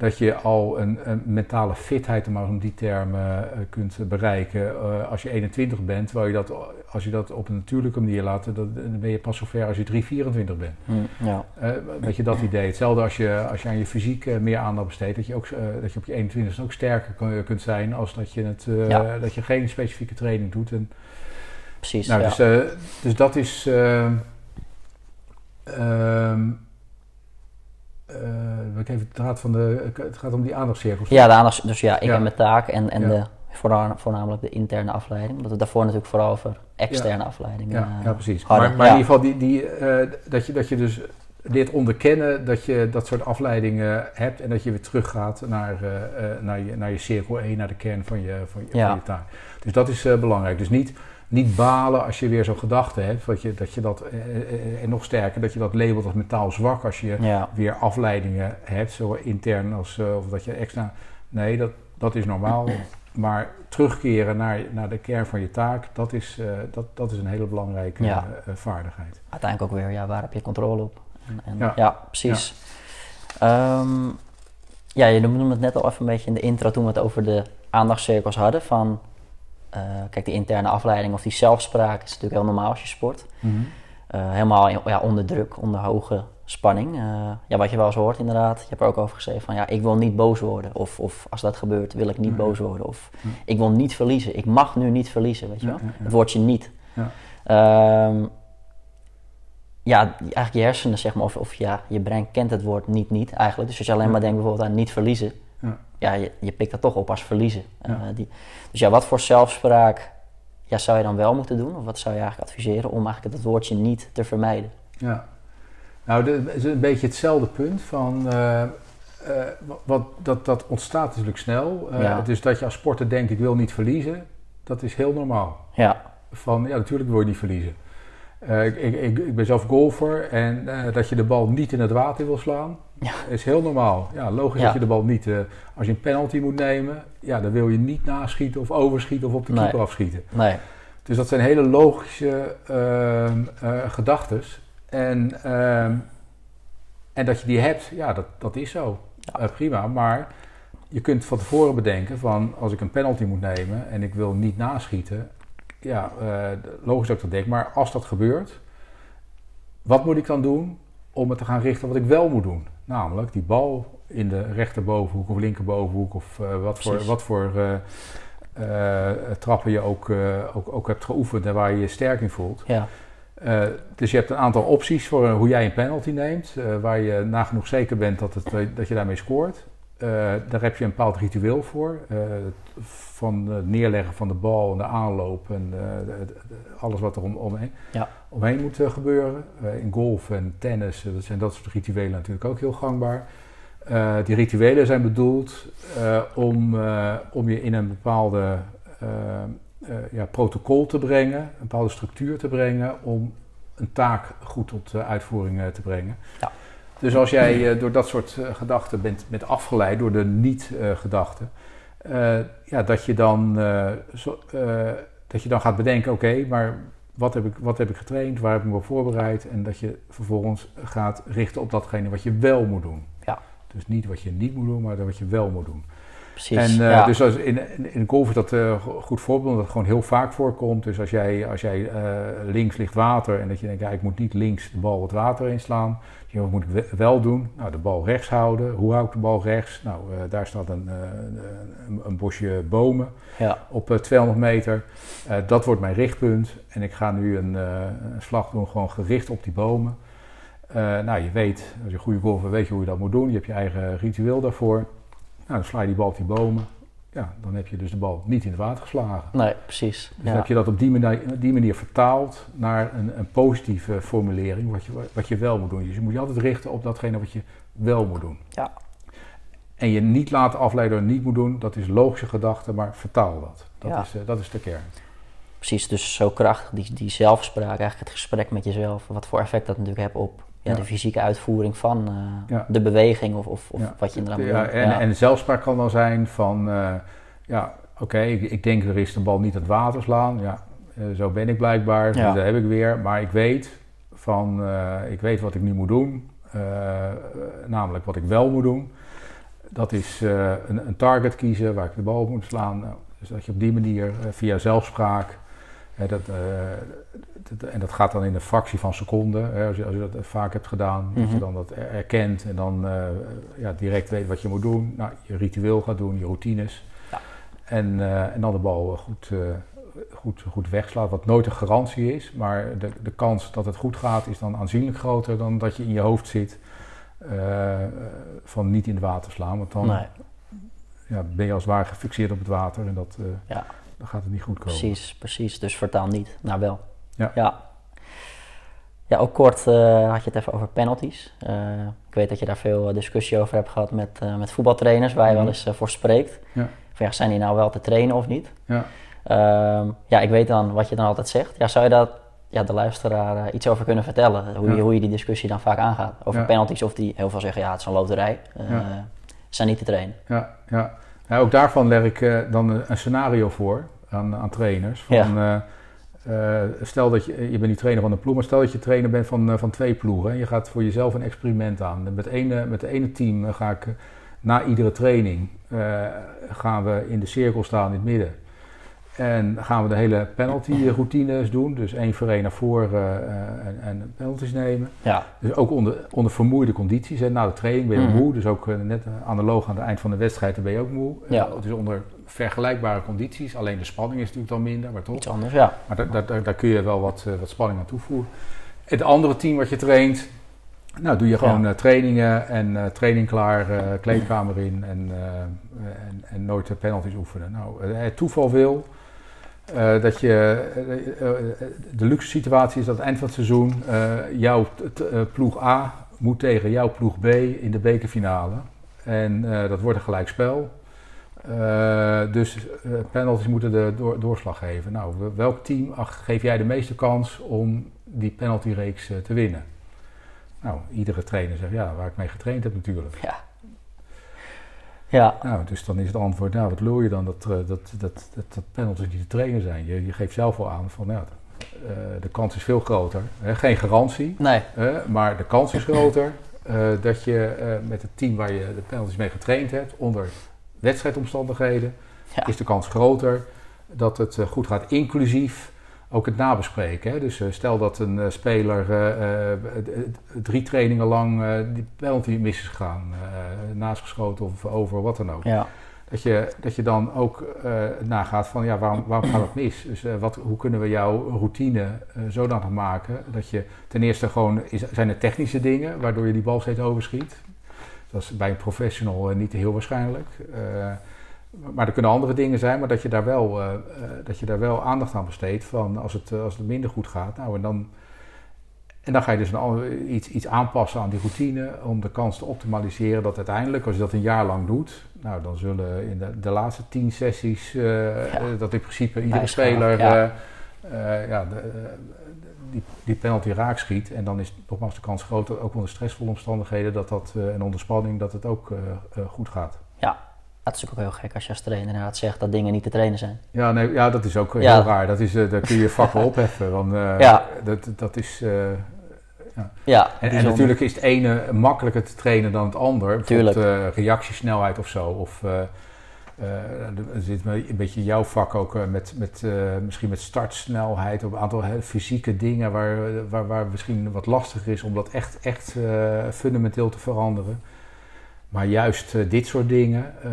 [SPEAKER 2] dat je al een, een mentale fitheid, maar om die termen, uh, kunt bereiken uh, als je 21 bent. Terwijl je dat, als je dat op een natuurlijke manier laat, dat, dan ben je pas zover als je 3, 24 bent. Mm, ja. Uh, weet je dat idee? Hetzelfde als je, als je aan je fysiek meer aandacht besteedt, dat je, ook, dat je op je 21 ook sterker kunt zijn als dat je, het, ja. dat je geen specifieke training doet. En,
[SPEAKER 1] Precies.
[SPEAKER 2] Nou, ja. dus, dus dat is. Um, uh, ik even, het, gaat van de, het gaat om die aandachtscirkels.
[SPEAKER 1] Ja, de aandacht, dus ja, ik ja. heb mijn taak en, en ja. de, voornamelijk de interne afleiding. Omdat we daarvoor natuurlijk vooral over externe afleiding
[SPEAKER 2] Ja, uh, ja precies. Hadden. Maar, maar in ieder geval die, die, uh, dat, je, dat je dus leert onderkennen dat je dat soort afleidingen hebt en dat je weer teruggaat naar, naar, je, naar je cirkel 1, naar de kern van je, van je, van je taak. Dus dat is belangrijk. Dus niet niet balen als je weer zo'n gedachte hebt. Dat je dat, je dat en nog sterker, dat je dat labelt als mentaal zwak als je ja. weer afleidingen hebt, zo intern als of dat je extra. Nee, dat, dat is normaal. Maar terugkeren naar, naar de kern van je taak, dat is, uh, dat, dat is een hele belangrijke ja. uh, vaardigheid.
[SPEAKER 1] Uiteindelijk ook weer, ja, waar heb je controle op? En, en, ja. ja. precies. Ja. Um, ja, je noemde het net al even een beetje in de intro toen we het over de aandachtscirkels hadden. Van uh, kijk, die interne afleiding of die zelfspraak is natuurlijk heel normaal als je sport. Mm -hmm. uh, helemaal in, ja, onder druk, onder hoge spanning. Uh, ja, wat je wel eens hoort inderdaad. Je hebt er ook over gezegd van ja, ik wil niet boos worden. Of, of als dat gebeurt, wil ik niet mm -hmm. boos worden. Of mm -hmm. ik wil niet verliezen. Ik mag nu niet verliezen, weet je wel. Het woordje niet. Ja. Um, ja, eigenlijk je hersenen, zeg maar, of, of ja, je brein kent het woord niet niet eigenlijk. Dus als je alleen maar denkt bijvoorbeeld aan niet verliezen, ja, ja je, je pikt dat toch op als verliezen. Uh, die, dus ja, wat voor zelfspraak ja, zou je dan wel moeten doen? Of wat zou je eigenlijk adviseren om eigenlijk het woordje niet te vermijden?
[SPEAKER 2] Ja, nou, het is een beetje hetzelfde punt van... Uh, uh, wat, dat, dat ontstaat natuurlijk snel. Ja. Dus dat je als sporter denkt, ik wil niet verliezen, dat is heel normaal. Ja. Van, ja, natuurlijk wil je niet verliezen. Uh, ik, ik, ik, ben zelf golfer en dat je de bal niet in het water wil slaan, ja. is heel normaal. Ja, logisch ja. dat je de bal niet, uh, als je een penalty moet nemen, ja, dan wil je niet naschieten of overschieten of op de keeper nee. afschieten. Nee. Dus dat zijn hele logische ehm, gedachten. En, ehm, en dat je die hebt, ja, dat, dat is zo. Ja. prima, maar je kunt van tevoren bedenken van als ik een penalty moet nemen en ik wil niet naschieten, ja, uh, logisch dat ik dat denk, maar als dat gebeurt, wat moet ik dan doen om me te gaan richten op wat ik wel moet doen? Namelijk die bal in de rechterbovenhoek of linkerbovenhoek of uh, wat voor, wat voor uh, trappen je ook, ook, ook hebt geoefend en waar je je sterk in voelt. Ja. dus je hebt een aantal opties voor hoe jij een penalty neemt, waar je nagenoeg zeker bent dat, het, dat je daarmee scoort. Daar heb je een bepaald ritueel voor. Van het neerleggen van de bal en de aanloop en alles wat er om, omheen, ja. Omheen moet gebeuren. in golf en tennis dat zijn dat soort rituelen natuurlijk ook heel gangbaar. die rituelen zijn bedoeld om, om je in een bepaalde ja, protocol te brengen, een bepaalde structuur te brengen om een taak goed tot uitvoering te brengen. Ja. Dus als jij door dat soort gedachten bent, bent afgeleid, door de niet-gedachten, uh, ja, dat, je dan, zo, dat je dan gaat bedenken: oké, okay, maar wat heb, ik, wat heb ik getraind, waar heb ik me op voorbereid? En dat je vervolgens gaat richten op datgene wat je wel moet doen. Ja. Dus niet wat je niet moet doen, maar wat je wel moet doen.
[SPEAKER 1] Precies.
[SPEAKER 2] En,
[SPEAKER 1] ja.
[SPEAKER 2] Dus als in, in, is dat een uh, goed voorbeeld, omdat het gewoon heel vaak voorkomt. Dus als jij, als jij uh, links ligt water en dat je denkt, ja, ik moet niet links de bal het water inslaan. Je, wat moet ik wel doen? Nou, de bal rechts houden. Hoe hou ik de bal rechts? Nou, daar staat een, een, een, bosje bomen
[SPEAKER 1] ja.
[SPEAKER 2] op 200 meter. dat wordt mijn richtpunt. En ik ga nu een, een slag doen, gewoon gericht op die bomen. nou, je weet, als je een goede golfer weet je hoe je dat moet doen. Je hebt je eigen ritueel daarvoor. Nou, dan sla je die bal op die bomen. Ja, dan heb je dus de bal niet in het water geslagen.
[SPEAKER 1] Nee, precies.
[SPEAKER 2] Dus dan heb je dat op die manier, die manier vertaald naar een, een, positieve formulering, wat je, wat je wel moet doen. Dus je moet je altijd richten op datgene wat je wel moet doen.
[SPEAKER 1] Ja.
[SPEAKER 2] En je niet laten afleiden door niet moet doen, dat is logische gedachte, maar vertaal dat. Dat,
[SPEAKER 1] Ja.
[SPEAKER 2] is, uh, dat is de kern.
[SPEAKER 1] Precies, dus zo krachtig, die, die zelfspraak, eigenlijk het gesprek met jezelf, wat voor effect dat natuurlijk heeft op ja, de fysieke uitvoering van eh, de beweging of, of, of wat je inderdaad
[SPEAKER 2] Ja, en,
[SPEAKER 1] ja.
[SPEAKER 2] en zelfspraak kan dan zijn van, eh, ja, oké, ik, ik denk er is de bal niet het water slaan. Ja, eh, zo ben ik blijkbaar,
[SPEAKER 1] Ja.
[SPEAKER 2] dat heb ik weer. Maar ik weet van, ik weet wat ik nu moet doen. namelijk wat ik wel moet doen. Dat is een, een target kiezen waar ik de bal op moet slaan. Nou, dus dat je op die manier via zelfspraak... dat, eh, dat- en dat gaat dan in een fractie van seconden. Hè, als, je, als je dat vaak hebt gedaan, dat je
[SPEAKER 1] Mhm.
[SPEAKER 2] dan dat er- erkent en dan eh, ja, direct weet wat je moet doen. Nou, je ritueel gaat doen, je routines.
[SPEAKER 1] Ja.
[SPEAKER 2] En, eh, en dan de bal goed, goed, goed wegslaat, wat nooit een garantie is. Maar de, de kans dat het goed gaat is dan aanzienlijk groter dan dat je in je hoofd zit van niet in het water slaan. Want dan
[SPEAKER 1] Nee,
[SPEAKER 2] ja, ben je als het ware gefixeerd op het water en dat,
[SPEAKER 1] Ja.
[SPEAKER 2] Dan gaat het niet goed komen.
[SPEAKER 1] precies, precies. Dus vertaal niet naar wel.
[SPEAKER 2] Ja.
[SPEAKER 1] Ja, Ja, ook kort eh, had je het even over penalties. Eh, ik weet dat je daar veel eh, discussie over hebt gehad met, met voetbaltrainers, waar je
[SPEAKER 2] Mhm.
[SPEAKER 1] wel eens eh, voor spreekt.
[SPEAKER 2] Ja.
[SPEAKER 1] Van, ja, zijn die nou wel te trainen of niet?
[SPEAKER 2] Ja.
[SPEAKER 1] Ehm, ja, ik weet dan wat je dan altijd zegt. Ja, zou je daar ja, de luisteraar iets over kunnen vertellen? Hoe, je, hoe je die discussie dan vaak aangaat? Over
[SPEAKER 2] Ja.
[SPEAKER 1] penalties of die heel veel zeggen, ja, het is een loterij. Zijn niet te trainen.
[SPEAKER 2] Ja, ja. Nou, ook daarvan leg ik eh, dan een, een scenario voor aan, aan trainers. Van, eh, eh, stel dat je, je bent niet trainer van een ploeg, maar stel dat je trainer bent van, van twee ploegen. En je gaat voor jezelf een experiment aan. Met, ene, met de ene team ga ik na iedere training gaan we in de cirkel staan in het midden. En gaan we de hele penalty routines doen. Dus één voor één naar voren eh, en, en penalties nemen.
[SPEAKER 1] Ja,
[SPEAKER 2] Dus ook onder, onder vermoeide condities. Hè. Na de training ben je
[SPEAKER 1] Mhm.
[SPEAKER 2] moe. Dus ook eh, net eh, analoog aan het eind van de wedstrijd dan ben je ook moe.
[SPEAKER 1] Ja.
[SPEAKER 2] Eh, dus onder vergelijkbare condities. Alleen de spanning is natuurlijk dan minder, maar toch.
[SPEAKER 1] iets anders, ja.
[SPEAKER 2] Maar daar, daar, daar, daar kun je wel wat, eh, wat spanning aan toevoegen. Het andere team wat je traint, nou doe je gewoon
[SPEAKER 1] Ja.
[SPEAKER 2] eh, trainingen en eh, training klaar, eh, kleedkamer in en, eh, en, en nooit de penalties oefenen. Nou, eh, het toeval wil eh, dat je, eh, eh, de luxe situatie is dat eind van het seizoen jouw ploeg A moet tegen jouw ploeg B in de bekerfinale. En dat wordt een gelijkspel. Dus penalties moeten de door- doorslag geven. Nou, welk team geef jij de meeste kans om die penaltyreeks te winnen? Nou, iedere trainer zegt ja, waar ik mee getraind heb natuurlijk.
[SPEAKER 1] Ja. Ja,
[SPEAKER 2] Nou, dus dan is het antwoord, nou, wat lul je dan dat, eh, dat, dat, dat, dat penalties niet te trainen zijn? Je, je geeft zelf wel aan van, ja, eh, de kans is veel groter. Hè, geen garantie,
[SPEAKER 1] nee,
[SPEAKER 2] maar de kans is groter eh, dat je met het team waar je de penalties mee getraind hebt, onder wedstrijdomstandigheden,
[SPEAKER 1] Ja.
[SPEAKER 2] is de kans groter dat het goed gaat, inclusief ook het nabespreken. Hè? Dus eh, stel dat een eh, speler eh, drie trainingen lang die penalty mis is gegaan, eh, naast geschoten of over, wat dan ook.
[SPEAKER 1] ja,
[SPEAKER 2] Dat je, dat je dan ook eh, nagaat van ja, waarom, waarom gaat het mis? Dus wat, hoe kunnen we jouw routine eh, zodanig maken dat je ten eerste gewoon, is, zijn er technische dingen waardoor je die bal steeds overschiet? Dat is bij een professional niet heel waarschijnlijk. Maar er kunnen andere dingen zijn, maar dat je daar wel, eh, eh, dat je daar wel aandacht aan besteedt van als het, eh, als het minder goed gaat. Nou, en dan, en dan ga je dus een, iets, iets aanpassen aan die routine om de kans te optimaliseren dat uiteindelijk, als je dat een jaar lang doet, nou dan zullen in de, de laatste tien sessies, dat in principe iedere speler
[SPEAKER 1] ja.
[SPEAKER 2] ja, de, die, die penalty raak schiet. En dan is nogmaals de kans groter, ook onder stressvolle omstandigheden, dat dat, en onder spanning, dat het ook goed gaat.
[SPEAKER 1] Het is natuurlijk ook heel gek als je als trainer inderdaad zegt dat dingen niet te trainen zijn.
[SPEAKER 2] Ja, nee, ja dat is ook
[SPEAKER 1] Ja.
[SPEAKER 2] heel raar. Dat is, eh, daar kun je je vak wel opheffen. Want eh,
[SPEAKER 1] Ja.
[SPEAKER 2] dat, dat is... eh,
[SPEAKER 1] Ja,
[SPEAKER 2] en, en natuurlijk is het ene makkelijker te trainen dan het ander. Bijvoorbeeld
[SPEAKER 1] Tuurlijk.
[SPEAKER 2] reactiesnelheid of zo. Of, er zit een beetje jouw vak ook met, met misschien met startsnelheid, op een aantal fysieke dingen waar, waar, waar misschien wat lastiger is om dat echt, echt fundamenteel te veranderen. Maar juist uh, dit soort dingen, uh,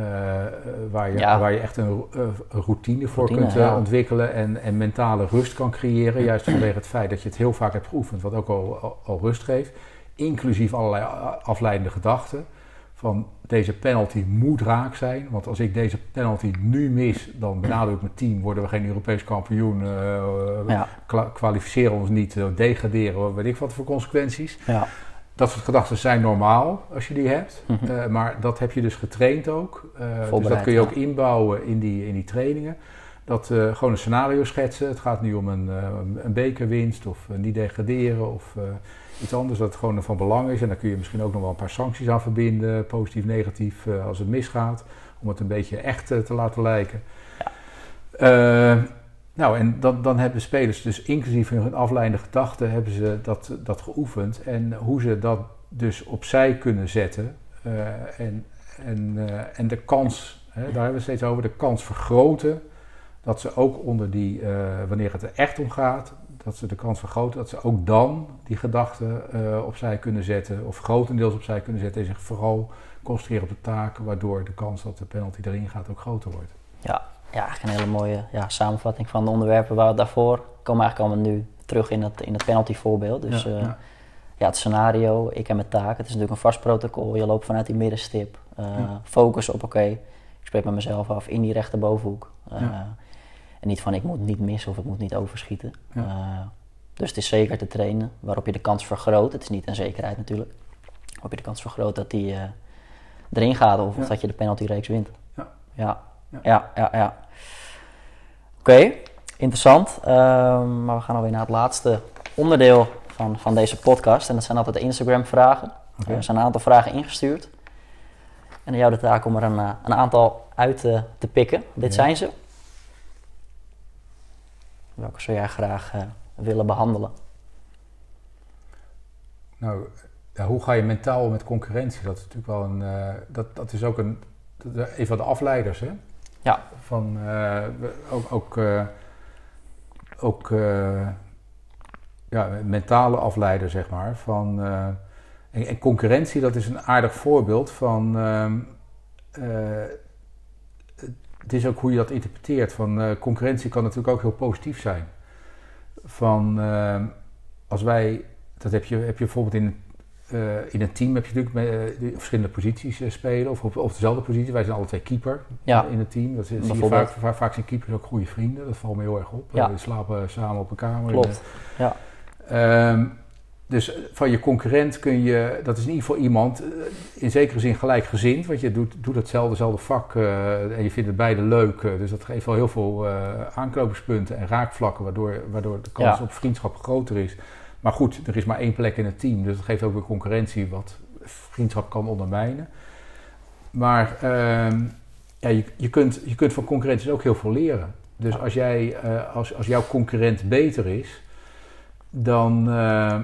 [SPEAKER 2] waar, je, ja. waar je echt een, routine voor routine, kunt ja. ontwikkelen en, en mentale rust kan creëren. Juist vanwege het feit dat je het heel vaak hebt geoefend, wat ook al, al, al rust geeft. Inclusief allerlei afleidende gedachten. Van deze penalty moet raak zijn. Want als ik deze penalty nu mis, dan benadruk ik mijn team. Worden we geen Europees kampioen. Ja. kwalificeren ons niet, degraderen. Weet ik wat voor consequenties.
[SPEAKER 1] Ja.
[SPEAKER 2] Dat soort gedachten zijn normaal als je die hebt. Mm -hmm. uh, maar dat heb je dus getraind ook. Uh, dus dat kun je ook inbouwen in die, in die trainingen. Dat uh, gewoon een scenario schetsen. Het gaat nu om een, een bekerwinst of niet degraderen of iets anders. Dat gewoon van belang is. En daar kun je misschien ook nog wel een paar sancties aan verbinden. Positief, negatief als het misgaat. Om het een beetje echt te laten lijken. Ja. Nou, en dan, dan hebben spelers dus inclusief hun afleidende gedachten hebben ze dat, dat geoefend. En hoe ze dat dus opzij kunnen zetten. Uh, en, en, uh, en de kans, hè, daar hebben we steeds over, de kans vergroten. Dat ze ook onder die, uh, wanneer het er echt om gaat, dat ze de kans vergroten dat ze ook dan die gedachten opzij kunnen zetten. Of grotendeels opzij kunnen zetten. En zich vooral concentreren op de taak, waardoor de kans dat de penalty erin gaat ook groter wordt.
[SPEAKER 1] Ja, ja, eigenlijk een hele mooie ja, samenvatting van de onderwerpen waar we daarvoor komen eigenlijk allemaal nu terug in het, in het penalty voorbeeld. Dus ja, uh, ja. ja, het scenario, ik en mijn taak. Het is natuurlijk een vast protocol. Je loopt vanuit die middenstip. Uh, ja. Focus op oké, okay, ik spreek met mezelf af in die rechterbovenhoek. Uh, en niet van ik moet niet missen of ik moet niet overschieten. dus het is zeker te trainen waarop je de kans vergroot. Het is niet een zekerheid natuurlijk. Waarop je de kans vergroot dat die erin gaat of, of dat je de penaltyreeks wint. ja. Ja, ja, ja. ja. Oké, okay, interessant. Uh, maar we gaan alweer naar het laatste onderdeel van, van deze podcast. En dat zijn altijd de Instagram-vragen. Okay. Er zijn een aantal vragen ingestuurd. En aan jou de taak om er een, een aantal uit te, te pikken. Dit ja. zijn ze. Welke zou jij graag uh, willen behandelen?
[SPEAKER 2] Nou, ja, hoe ga je mentaal met concurrentie? Dat is natuurlijk wel een. Uh, dat, dat is ook een. Een van de afleiders, hè?
[SPEAKER 1] Ja.
[SPEAKER 2] Van, uh, ook ook, uh, ook uh, ja, mentale afleider, zeg maar. Van, en, en, concurrentie, dat is een aardig voorbeeld van. het is ook hoe je dat interpreteert. Van, concurrentie kan natuurlijk ook heel positief zijn. Van als wij, dat heb je, heb je bijvoorbeeld in uh, in een team heb je natuurlijk met, uh, verschillende posities uh, spelen, of op, op dezelfde positie. Wij zijn alle twee keeper
[SPEAKER 1] ja.
[SPEAKER 2] in het team. Dat zie je vaak, vaak, vaak, zijn keepers ook goede vrienden. Dat valt me heel erg op.
[SPEAKER 1] Ja.
[SPEAKER 2] we slapen samen op een kamer.
[SPEAKER 1] Klopt. ja.
[SPEAKER 2] Um, dus van je concurrent kun je, dat is in ieder geval iemand in zekere zin gelijkgezind, want je doet, doet hetzelfde, dezelfde vak en je vindt het beide leuk. dus dat geeft wel heel veel aanknopingspunten en raakvlakken, waardoor, waardoor de kans ja. op vriendschap groter is. Maar goed, er is maar één plek in het team, dus dat geeft ook weer concurrentie wat vriendschap kan ondermijnen. Maar ja, je, kunt, je kunt van concurrenties ook heel veel leren. Dus als, jij, uh, als, als jouw concurrent beter is, dan uh,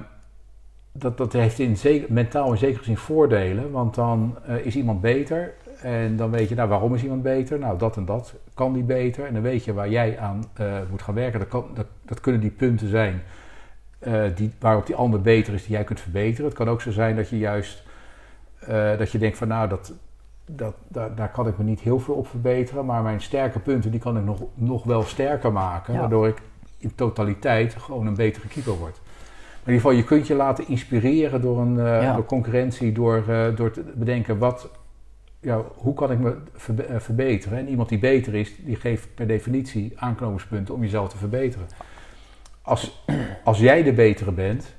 [SPEAKER 2] dat, dat heeft in mentaal in zekere zin voordelen. Want dan uh, is iemand beter en dan weet je, nou waarom is iemand beter? Nou dat en dat kan die beter. En dan weet je waar jij aan moet gaan werken. Dat, dat kunnen die punten zijn uh, die, waarop die ander beter is, die jij kunt verbeteren. Het kan ook zo zijn dat je juist uh, dat je denkt van nou, dat, dat, daar, daar kan ik me niet heel veel op verbeteren, maar mijn sterke punten die kan ik nog, nog wel sterker maken, ja. waardoor ik in totaliteit gewoon een betere keeper word. Maar in ieder geval, je kunt je laten inspireren door, een, uh, ja. door concurrentie, door, door te bedenken wat, ja, hoe kan ik me ver, verbeteren. En iemand die beter is, die geeft per definitie aanknopingspunten om jezelf te verbeteren als, als jij de betere bent,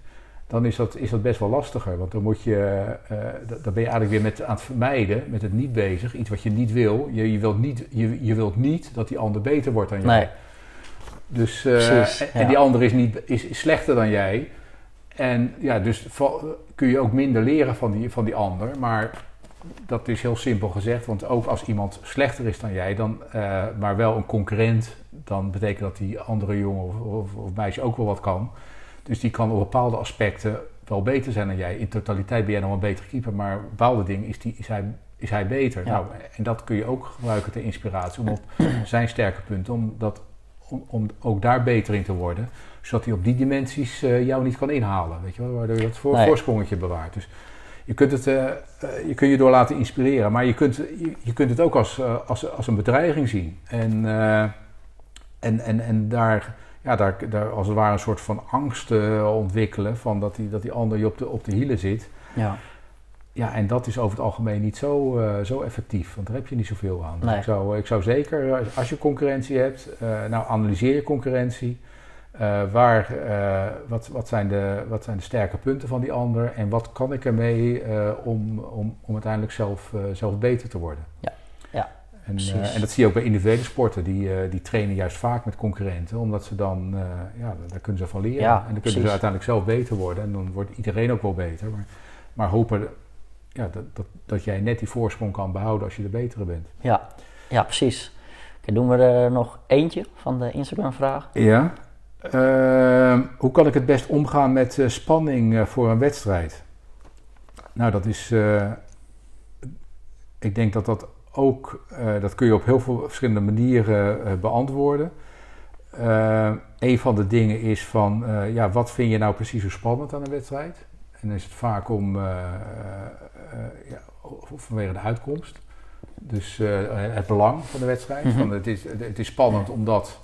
[SPEAKER 2] dan is dat, is dat best wel lastiger. Want dan, moet je, uh, dan ben je eigenlijk weer met, aan het vermijden, met het niet bezig. Iets wat je niet wil. Je, je, wilt, niet, je, je wilt niet dat die ander beter wordt dan jij.
[SPEAKER 1] Nee.
[SPEAKER 2] Dus, uh, Precies, en, ja. en die ander is, niet, is, is slechter dan jij. En ja, dus kun je ook minder leren van die, van die ander. Maar dat is heel simpel gezegd. Want ook als iemand slechter is dan jij, dan, uh, maar wel een concurrent dan betekent dat die andere jongen of, of, of, meisje ook wel wat kan. Dus die kan op bepaalde aspecten wel beter zijn dan jij. In totaliteit ben jij nog een betere keeper, maar bepaalde dingen is, die, is hij is hij beter.
[SPEAKER 1] Ja.
[SPEAKER 2] Nou, en dat kun je ook gebruiken ter inspiratie om op zijn sterke punten, om, dat, om, om ook daar beter in te worden. Zodat hij op die dimensies eh, jou niet kan inhalen. Weet je wel, waardoor je dat voor,
[SPEAKER 1] Nee.
[SPEAKER 2] voorsprongetje bewaart. Dus je kunt, het, eh, eh, je kunt je door laten inspireren, maar je kunt, je, je kunt het ook als, als, als een bedreiging zien. En, en, en, en daar, ja, daar, daar als het ware een soort van angst eh, ontwikkelen, van dat die, dat die ander je op de, op de hielen zit.
[SPEAKER 1] Ja,
[SPEAKER 2] Ja, en dat is over het algemeen niet zo, eh, zo effectief, want daar heb je niet zoveel aan.
[SPEAKER 1] Nee.
[SPEAKER 2] ik, zou, ik zou zeker, eh, als je concurrentie hebt, nou analyseer je concurrentie. Waar, wat, wat, zijn de, wat zijn de sterke punten van die ander en wat kan ik ermee om, om, om uiteindelijk zelf, zelf beter te worden?
[SPEAKER 1] Ja.
[SPEAKER 2] En, eh, en dat zie je ook bij individuele sporten, die, eh, die trainen juist vaak met concurrenten, omdat ze dan, eh, ja, daar kunnen ze van leren.
[SPEAKER 1] Ja,
[SPEAKER 2] en dan kunnen
[SPEAKER 1] precies.
[SPEAKER 2] ze uiteindelijk zelf beter worden en dan wordt iedereen ook wel beter. Maar, maar hopen ja, dat, dat, dat jij net die voorsprong kan behouden als je de betere bent.
[SPEAKER 1] ja, ja precies. Oké, doen we er nog eentje van de Instagram-vraag?
[SPEAKER 2] Ja. Ehm, hoe kan ik het best omgaan met spanning voor een wedstrijd? Nou, dat is. ik denk dat dat ook. eh, dat kun je op heel veel verschillende manieren eh, beantwoorden. Eh, een van de dingen is van. ja, wat vind je nou precies zo spannend aan een wedstrijd? En dan is het vaak om. ja, vanwege de uitkomst. Dus het belang van de wedstrijd. Van het, is, het is spannend omdat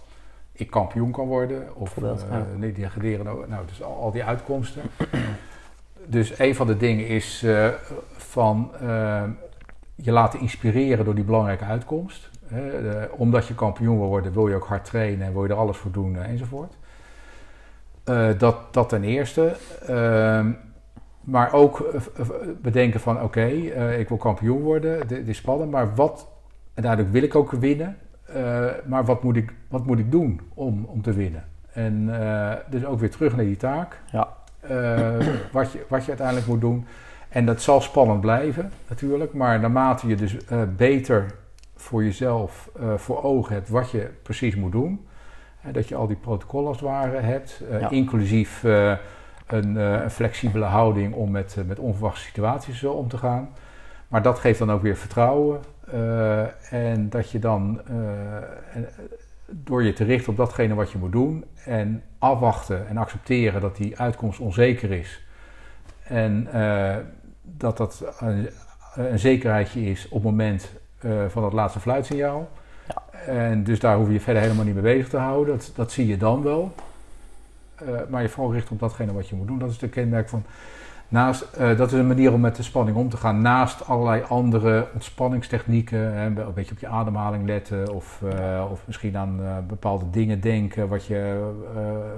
[SPEAKER 2] ik kampioen kan worden. Of
[SPEAKER 1] ja.
[SPEAKER 2] nee, die graderen, nou, nou, dus al, al die uitkomsten. dus een van de dingen is van je laten inspireren door die belangrijke uitkomst. Omdat je kampioen wil worden, wil je ook hard trainen en wil je er alles voor doen eh, enzovoort. Eh, dat, dat ten eerste. Ehm, maar ook eh, bedenken van oké, ik wil kampioen worden, dit, is spannend, maar wat, en daardoor wil ik ook winnen, maar wat moet ik, wat moet ik doen om, om te winnen? En dus ook weer terug naar die taak,
[SPEAKER 1] Ja.
[SPEAKER 2] wat, je, wat je uiteindelijk moet doen. En dat zal spannend blijven natuurlijk, maar naarmate je dus eh, beter voor jezelf eh, voor ogen hebt wat je precies moet doen, hè, dat je al die protocollen als het ware hebt, eh,
[SPEAKER 1] Ja.
[SPEAKER 2] inclusief een, een flexibele houding om met, met onverwachte situaties om te gaan. Maar dat geeft dan ook weer vertrouwen. en dat je dan door je te richten op datgene wat je moet doen en afwachten en accepteren dat die uitkomst onzeker is. En dat dat een, een zekerheidje is op het moment eh, van dat laatste fluitsignaal.
[SPEAKER 1] Ja.
[SPEAKER 2] En dus daar hoef je je verder helemaal niet mee bezig te houden. Dat, dat zie je dan wel. Eh, maar je vooral richt op datgene wat je moet doen. Dat is de kenmerk van. Naast, eh, dat is een manier om met de spanning om te gaan. Naast allerlei andere ontspanningstechnieken. Hè, een beetje op je ademhaling letten. Of, of misschien aan bepaalde dingen denken. Wat je,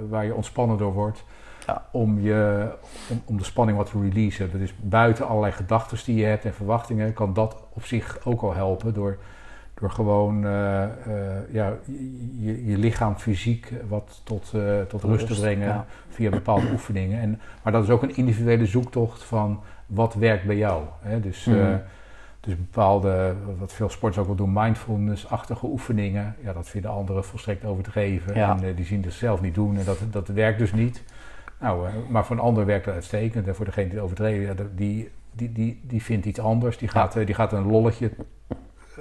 [SPEAKER 2] waar je ontspannen door wordt.
[SPEAKER 1] Ja.
[SPEAKER 2] Om, je, om, om de spanning wat te releasen. Dat is buiten allerlei gedachten die je hebt en verwachtingen. Kan dat op zich ook al helpen. Door, door gewoon eh, eh, ja, je, je lichaam fysiek wat tot, eh, tot rust te brengen
[SPEAKER 1] ja.
[SPEAKER 2] via bepaalde oefeningen. En, maar dat is ook een individuele zoektocht van wat werkt bij jou. Hè? Dus, eh, dus bepaalde, wat veel sporters ook wel doen, mindfulness-achtige oefeningen. Ja, dat vinden anderen volstrekt overdreven.
[SPEAKER 1] Ja.
[SPEAKER 2] En die zien het zelf niet doen en dat, dat werkt dus niet. Nou, eh, maar voor een ander werkt dat uitstekend. En voor degene die het overdreven, ja, die, die, die, die vindt iets anders. Die gaat, eh, die gaat een lolletje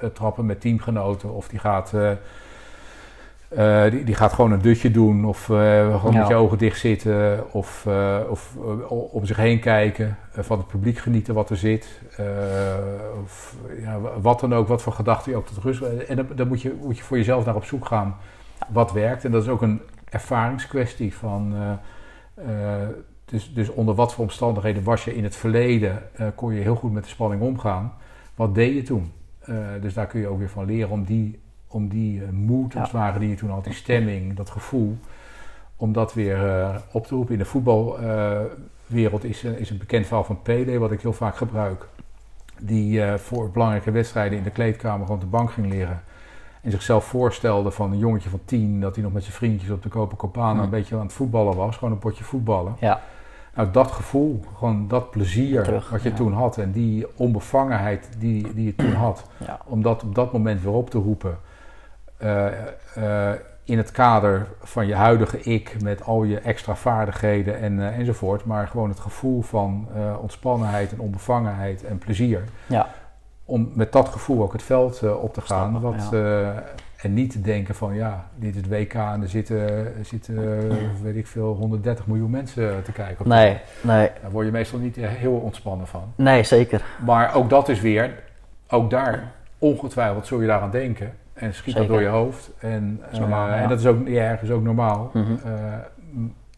[SPEAKER 2] eh, trappen met teamgenoten. Of die gaat, die, die gaat gewoon een dutje doen. Of gewoon
[SPEAKER 1] Ja.
[SPEAKER 2] met je ogen dicht zitten. Of, eh, of om zich heen kijken. van het publiek genieten wat er zit. of ja, wat dan ook. Wat voor gedachten je ook tot rust. En dan, dan moet, je, moet je voor jezelf naar op zoek gaan. Wat werkt. En dat is ook een ervaringskwestie van... eh, dus, dus onder wat voor omstandigheden was je in het verleden, eh, kon je heel goed met de spanning omgaan. Wat deed je toen? Eh, dus daar kun je ook weer van leren om die, om die moed,
[SPEAKER 1] Ja.
[SPEAKER 2] die je toen had, die stemming, dat gevoel, om dat weer op te roepen. In de voetbalwereld is, is een bekend verhaal van PD, wat ik heel vaak gebruik. Die voor belangrijke wedstrijden in de kleedkamer op de bank ging liggen. En zichzelf voorstelde van een jongetje van tien, dat hij nog met zijn vriendjes op de Copacabana
[SPEAKER 1] Hmm.
[SPEAKER 2] een beetje aan het voetballen was. Gewoon een potje voetballen.
[SPEAKER 1] Ja,
[SPEAKER 2] Nou, dat gevoel, gewoon dat plezier
[SPEAKER 1] Terug,
[SPEAKER 2] wat je
[SPEAKER 1] ja.
[SPEAKER 2] toen had en die onbevangenheid die, die je toen had,
[SPEAKER 1] ja,
[SPEAKER 2] om dat op dat moment weer op te roepen. eh, eh, in het kader van je huidige ik met al je extra vaardigheden en, eh, enzovoort. Maar gewoon het gevoel van ontspannenheid en onbevangenheid en plezier.
[SPEAKER 1] ja,
[SPEAKER 2] om met dat gevoel ook het veld eh, op te gaan.
[SPEAKER 1] Stappen,
[SPEAKER 2] wat, eh, en niet te denken van ja, dit is het WK en er zitten, zitten weet ik veel, 130 miljoen mensen te kijken.
[SPEAKER 1] Nee, nee,
[SPEAKER 2] Daar word je meestal niet heel ontspannen van.
[SPEAKER 1] nee, zeker.
[SPEAKER 2] Maar ook dat is weer, ook daar, ongetwijfeld zul je daaraan denken. En schiet dat door je hoofd. En,
[SPEAKER 1] is normaal,
[SPEAKER 2] eh,
[SPEAKER 1] ja.
[SPEAKER 2] en dat is ook ja, ergens ook normaal.
[SPEAKER 1] Mhm.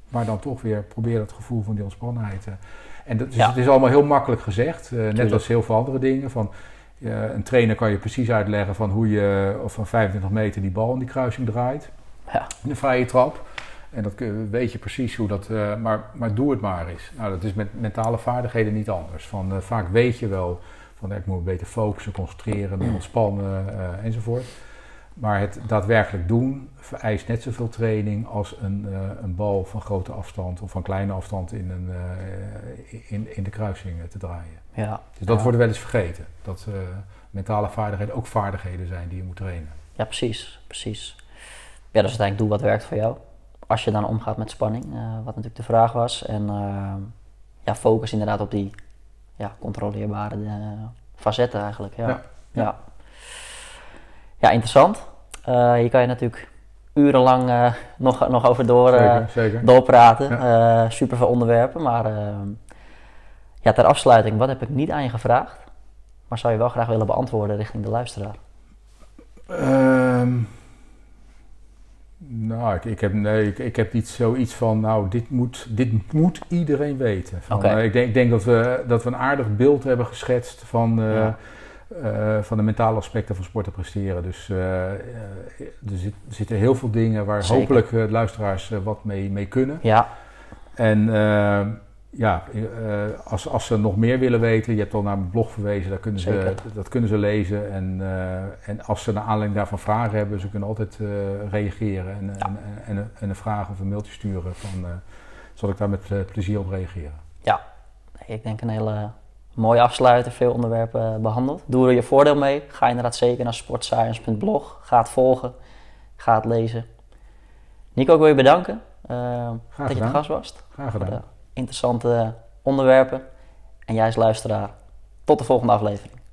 [SPEAKER 2] Maar dan toch weer probeer dat gevoel van die ontspannenheid. en dat, dus
[SPEAKER 1] Ja.
[SPEAKER 2] het is allemaal heel makkelijk gezegd. net als heel veel andere dingen. Van, een trainer kan je precies uitleggen van hoe je of van 25 meter die bal in die kruising draait.
[SPEAKER 1] Ja.
[SPEAKER 2] In de vrije trap. En dat weet je precies hoe dat. eh, maar, maar doe het maar eens. Nou, dat is met mentale vaardigheden niet anders. Van, eh, vaak weet je wel van eh, ik moet beter focussen, concentreren, ontspannen eh, enzovoort. Maar het daadwerkelijk doen vereist net zoveel training als een, eh, een bal van grote afstand of van kleine afstand in, een, eh, in, in de kruising eh, te draaien.
[SPEAKER 1] Ja,
[SPEAKER 2] Dus dat
[SPEAKER 1] Ja.
[SPEAKER 2] wordt wel eens vergeten. Dat eh, mentale vaardigheden ook vaardigheden zijn die je moet trainen.
[SPEAKER 1] ja precies, precies. Ja, dus uiteindelijk doe wat werkt voor jou. Als je dan omgaat met spanning, eh, wat natuurlijk de vraag was. En eh, ja, focus inderdaad op die ja, controleerbare facetten eigenlijk. Ja,
[SPEAKER 2] Ja.
[SPEAKER 1] ja. ja. interessant. Hier kan je natuurlijk urenlang nog, nog over door,
[SPEAKER 2] zeker, zeker.
[SPEAKER 1] doorpraten. Super veel onderwerpen. Maar ja, ter afsluiting, wat heb ik niet aan je gevraagd? Maar zou je wel graag willen beantwoorden richting de luisteraar?
[SPEAKER 2] Ehm, nou, ik, ik, heb, nee, ik, ik heb niet zoiets van, nou, dit moet, dit moet iedereen weten. Van, eh, ik denk, ik denk dat, we, dat we een aardig beeld hebben geschetst van, eh,
[SPEAKER 1] Ja.
[SPEAKER 2] eh, van de mentale aspecten van sporten presteren. Dus er, zit, zitten heel veel dingen waar
[SPEAKER 1] Zeker.
[SPEAKER 2] hopelijk luisteraars wat mee, mee kunnen.
[SPEAKER 1] Ja,
[SPEAKER 2] En eh, ja, eh, als, als ze nog meer willen weten, je hebt al naar mijn blog verwezen, daar kunnen ze, dat kunnen ze lezen. En, eh, en als ze naar aanleiding daarvan vragen hebben, ze kunnen altijd eh, reageren en, en, en, en, en een vraag of een mailtje sturen. Van, zal ik daar met plezier op reageren?
[SPEAKER 1] Nee, ik denk een hele mooie afsluiter, veel onderwerpen eh, behandeld. Doe er je voordeel mee. Ga inderdaad zeker naar sportscience.blog. Ga het volgen. Ga het lezen. Nico, ik wil je bedanken dat je de gast was.
[SPEAKER 2] Graag gedaan.
[SPEAKER 1] Interessante onderwerpen. En jij luisteraar, tot de volgende aflevering.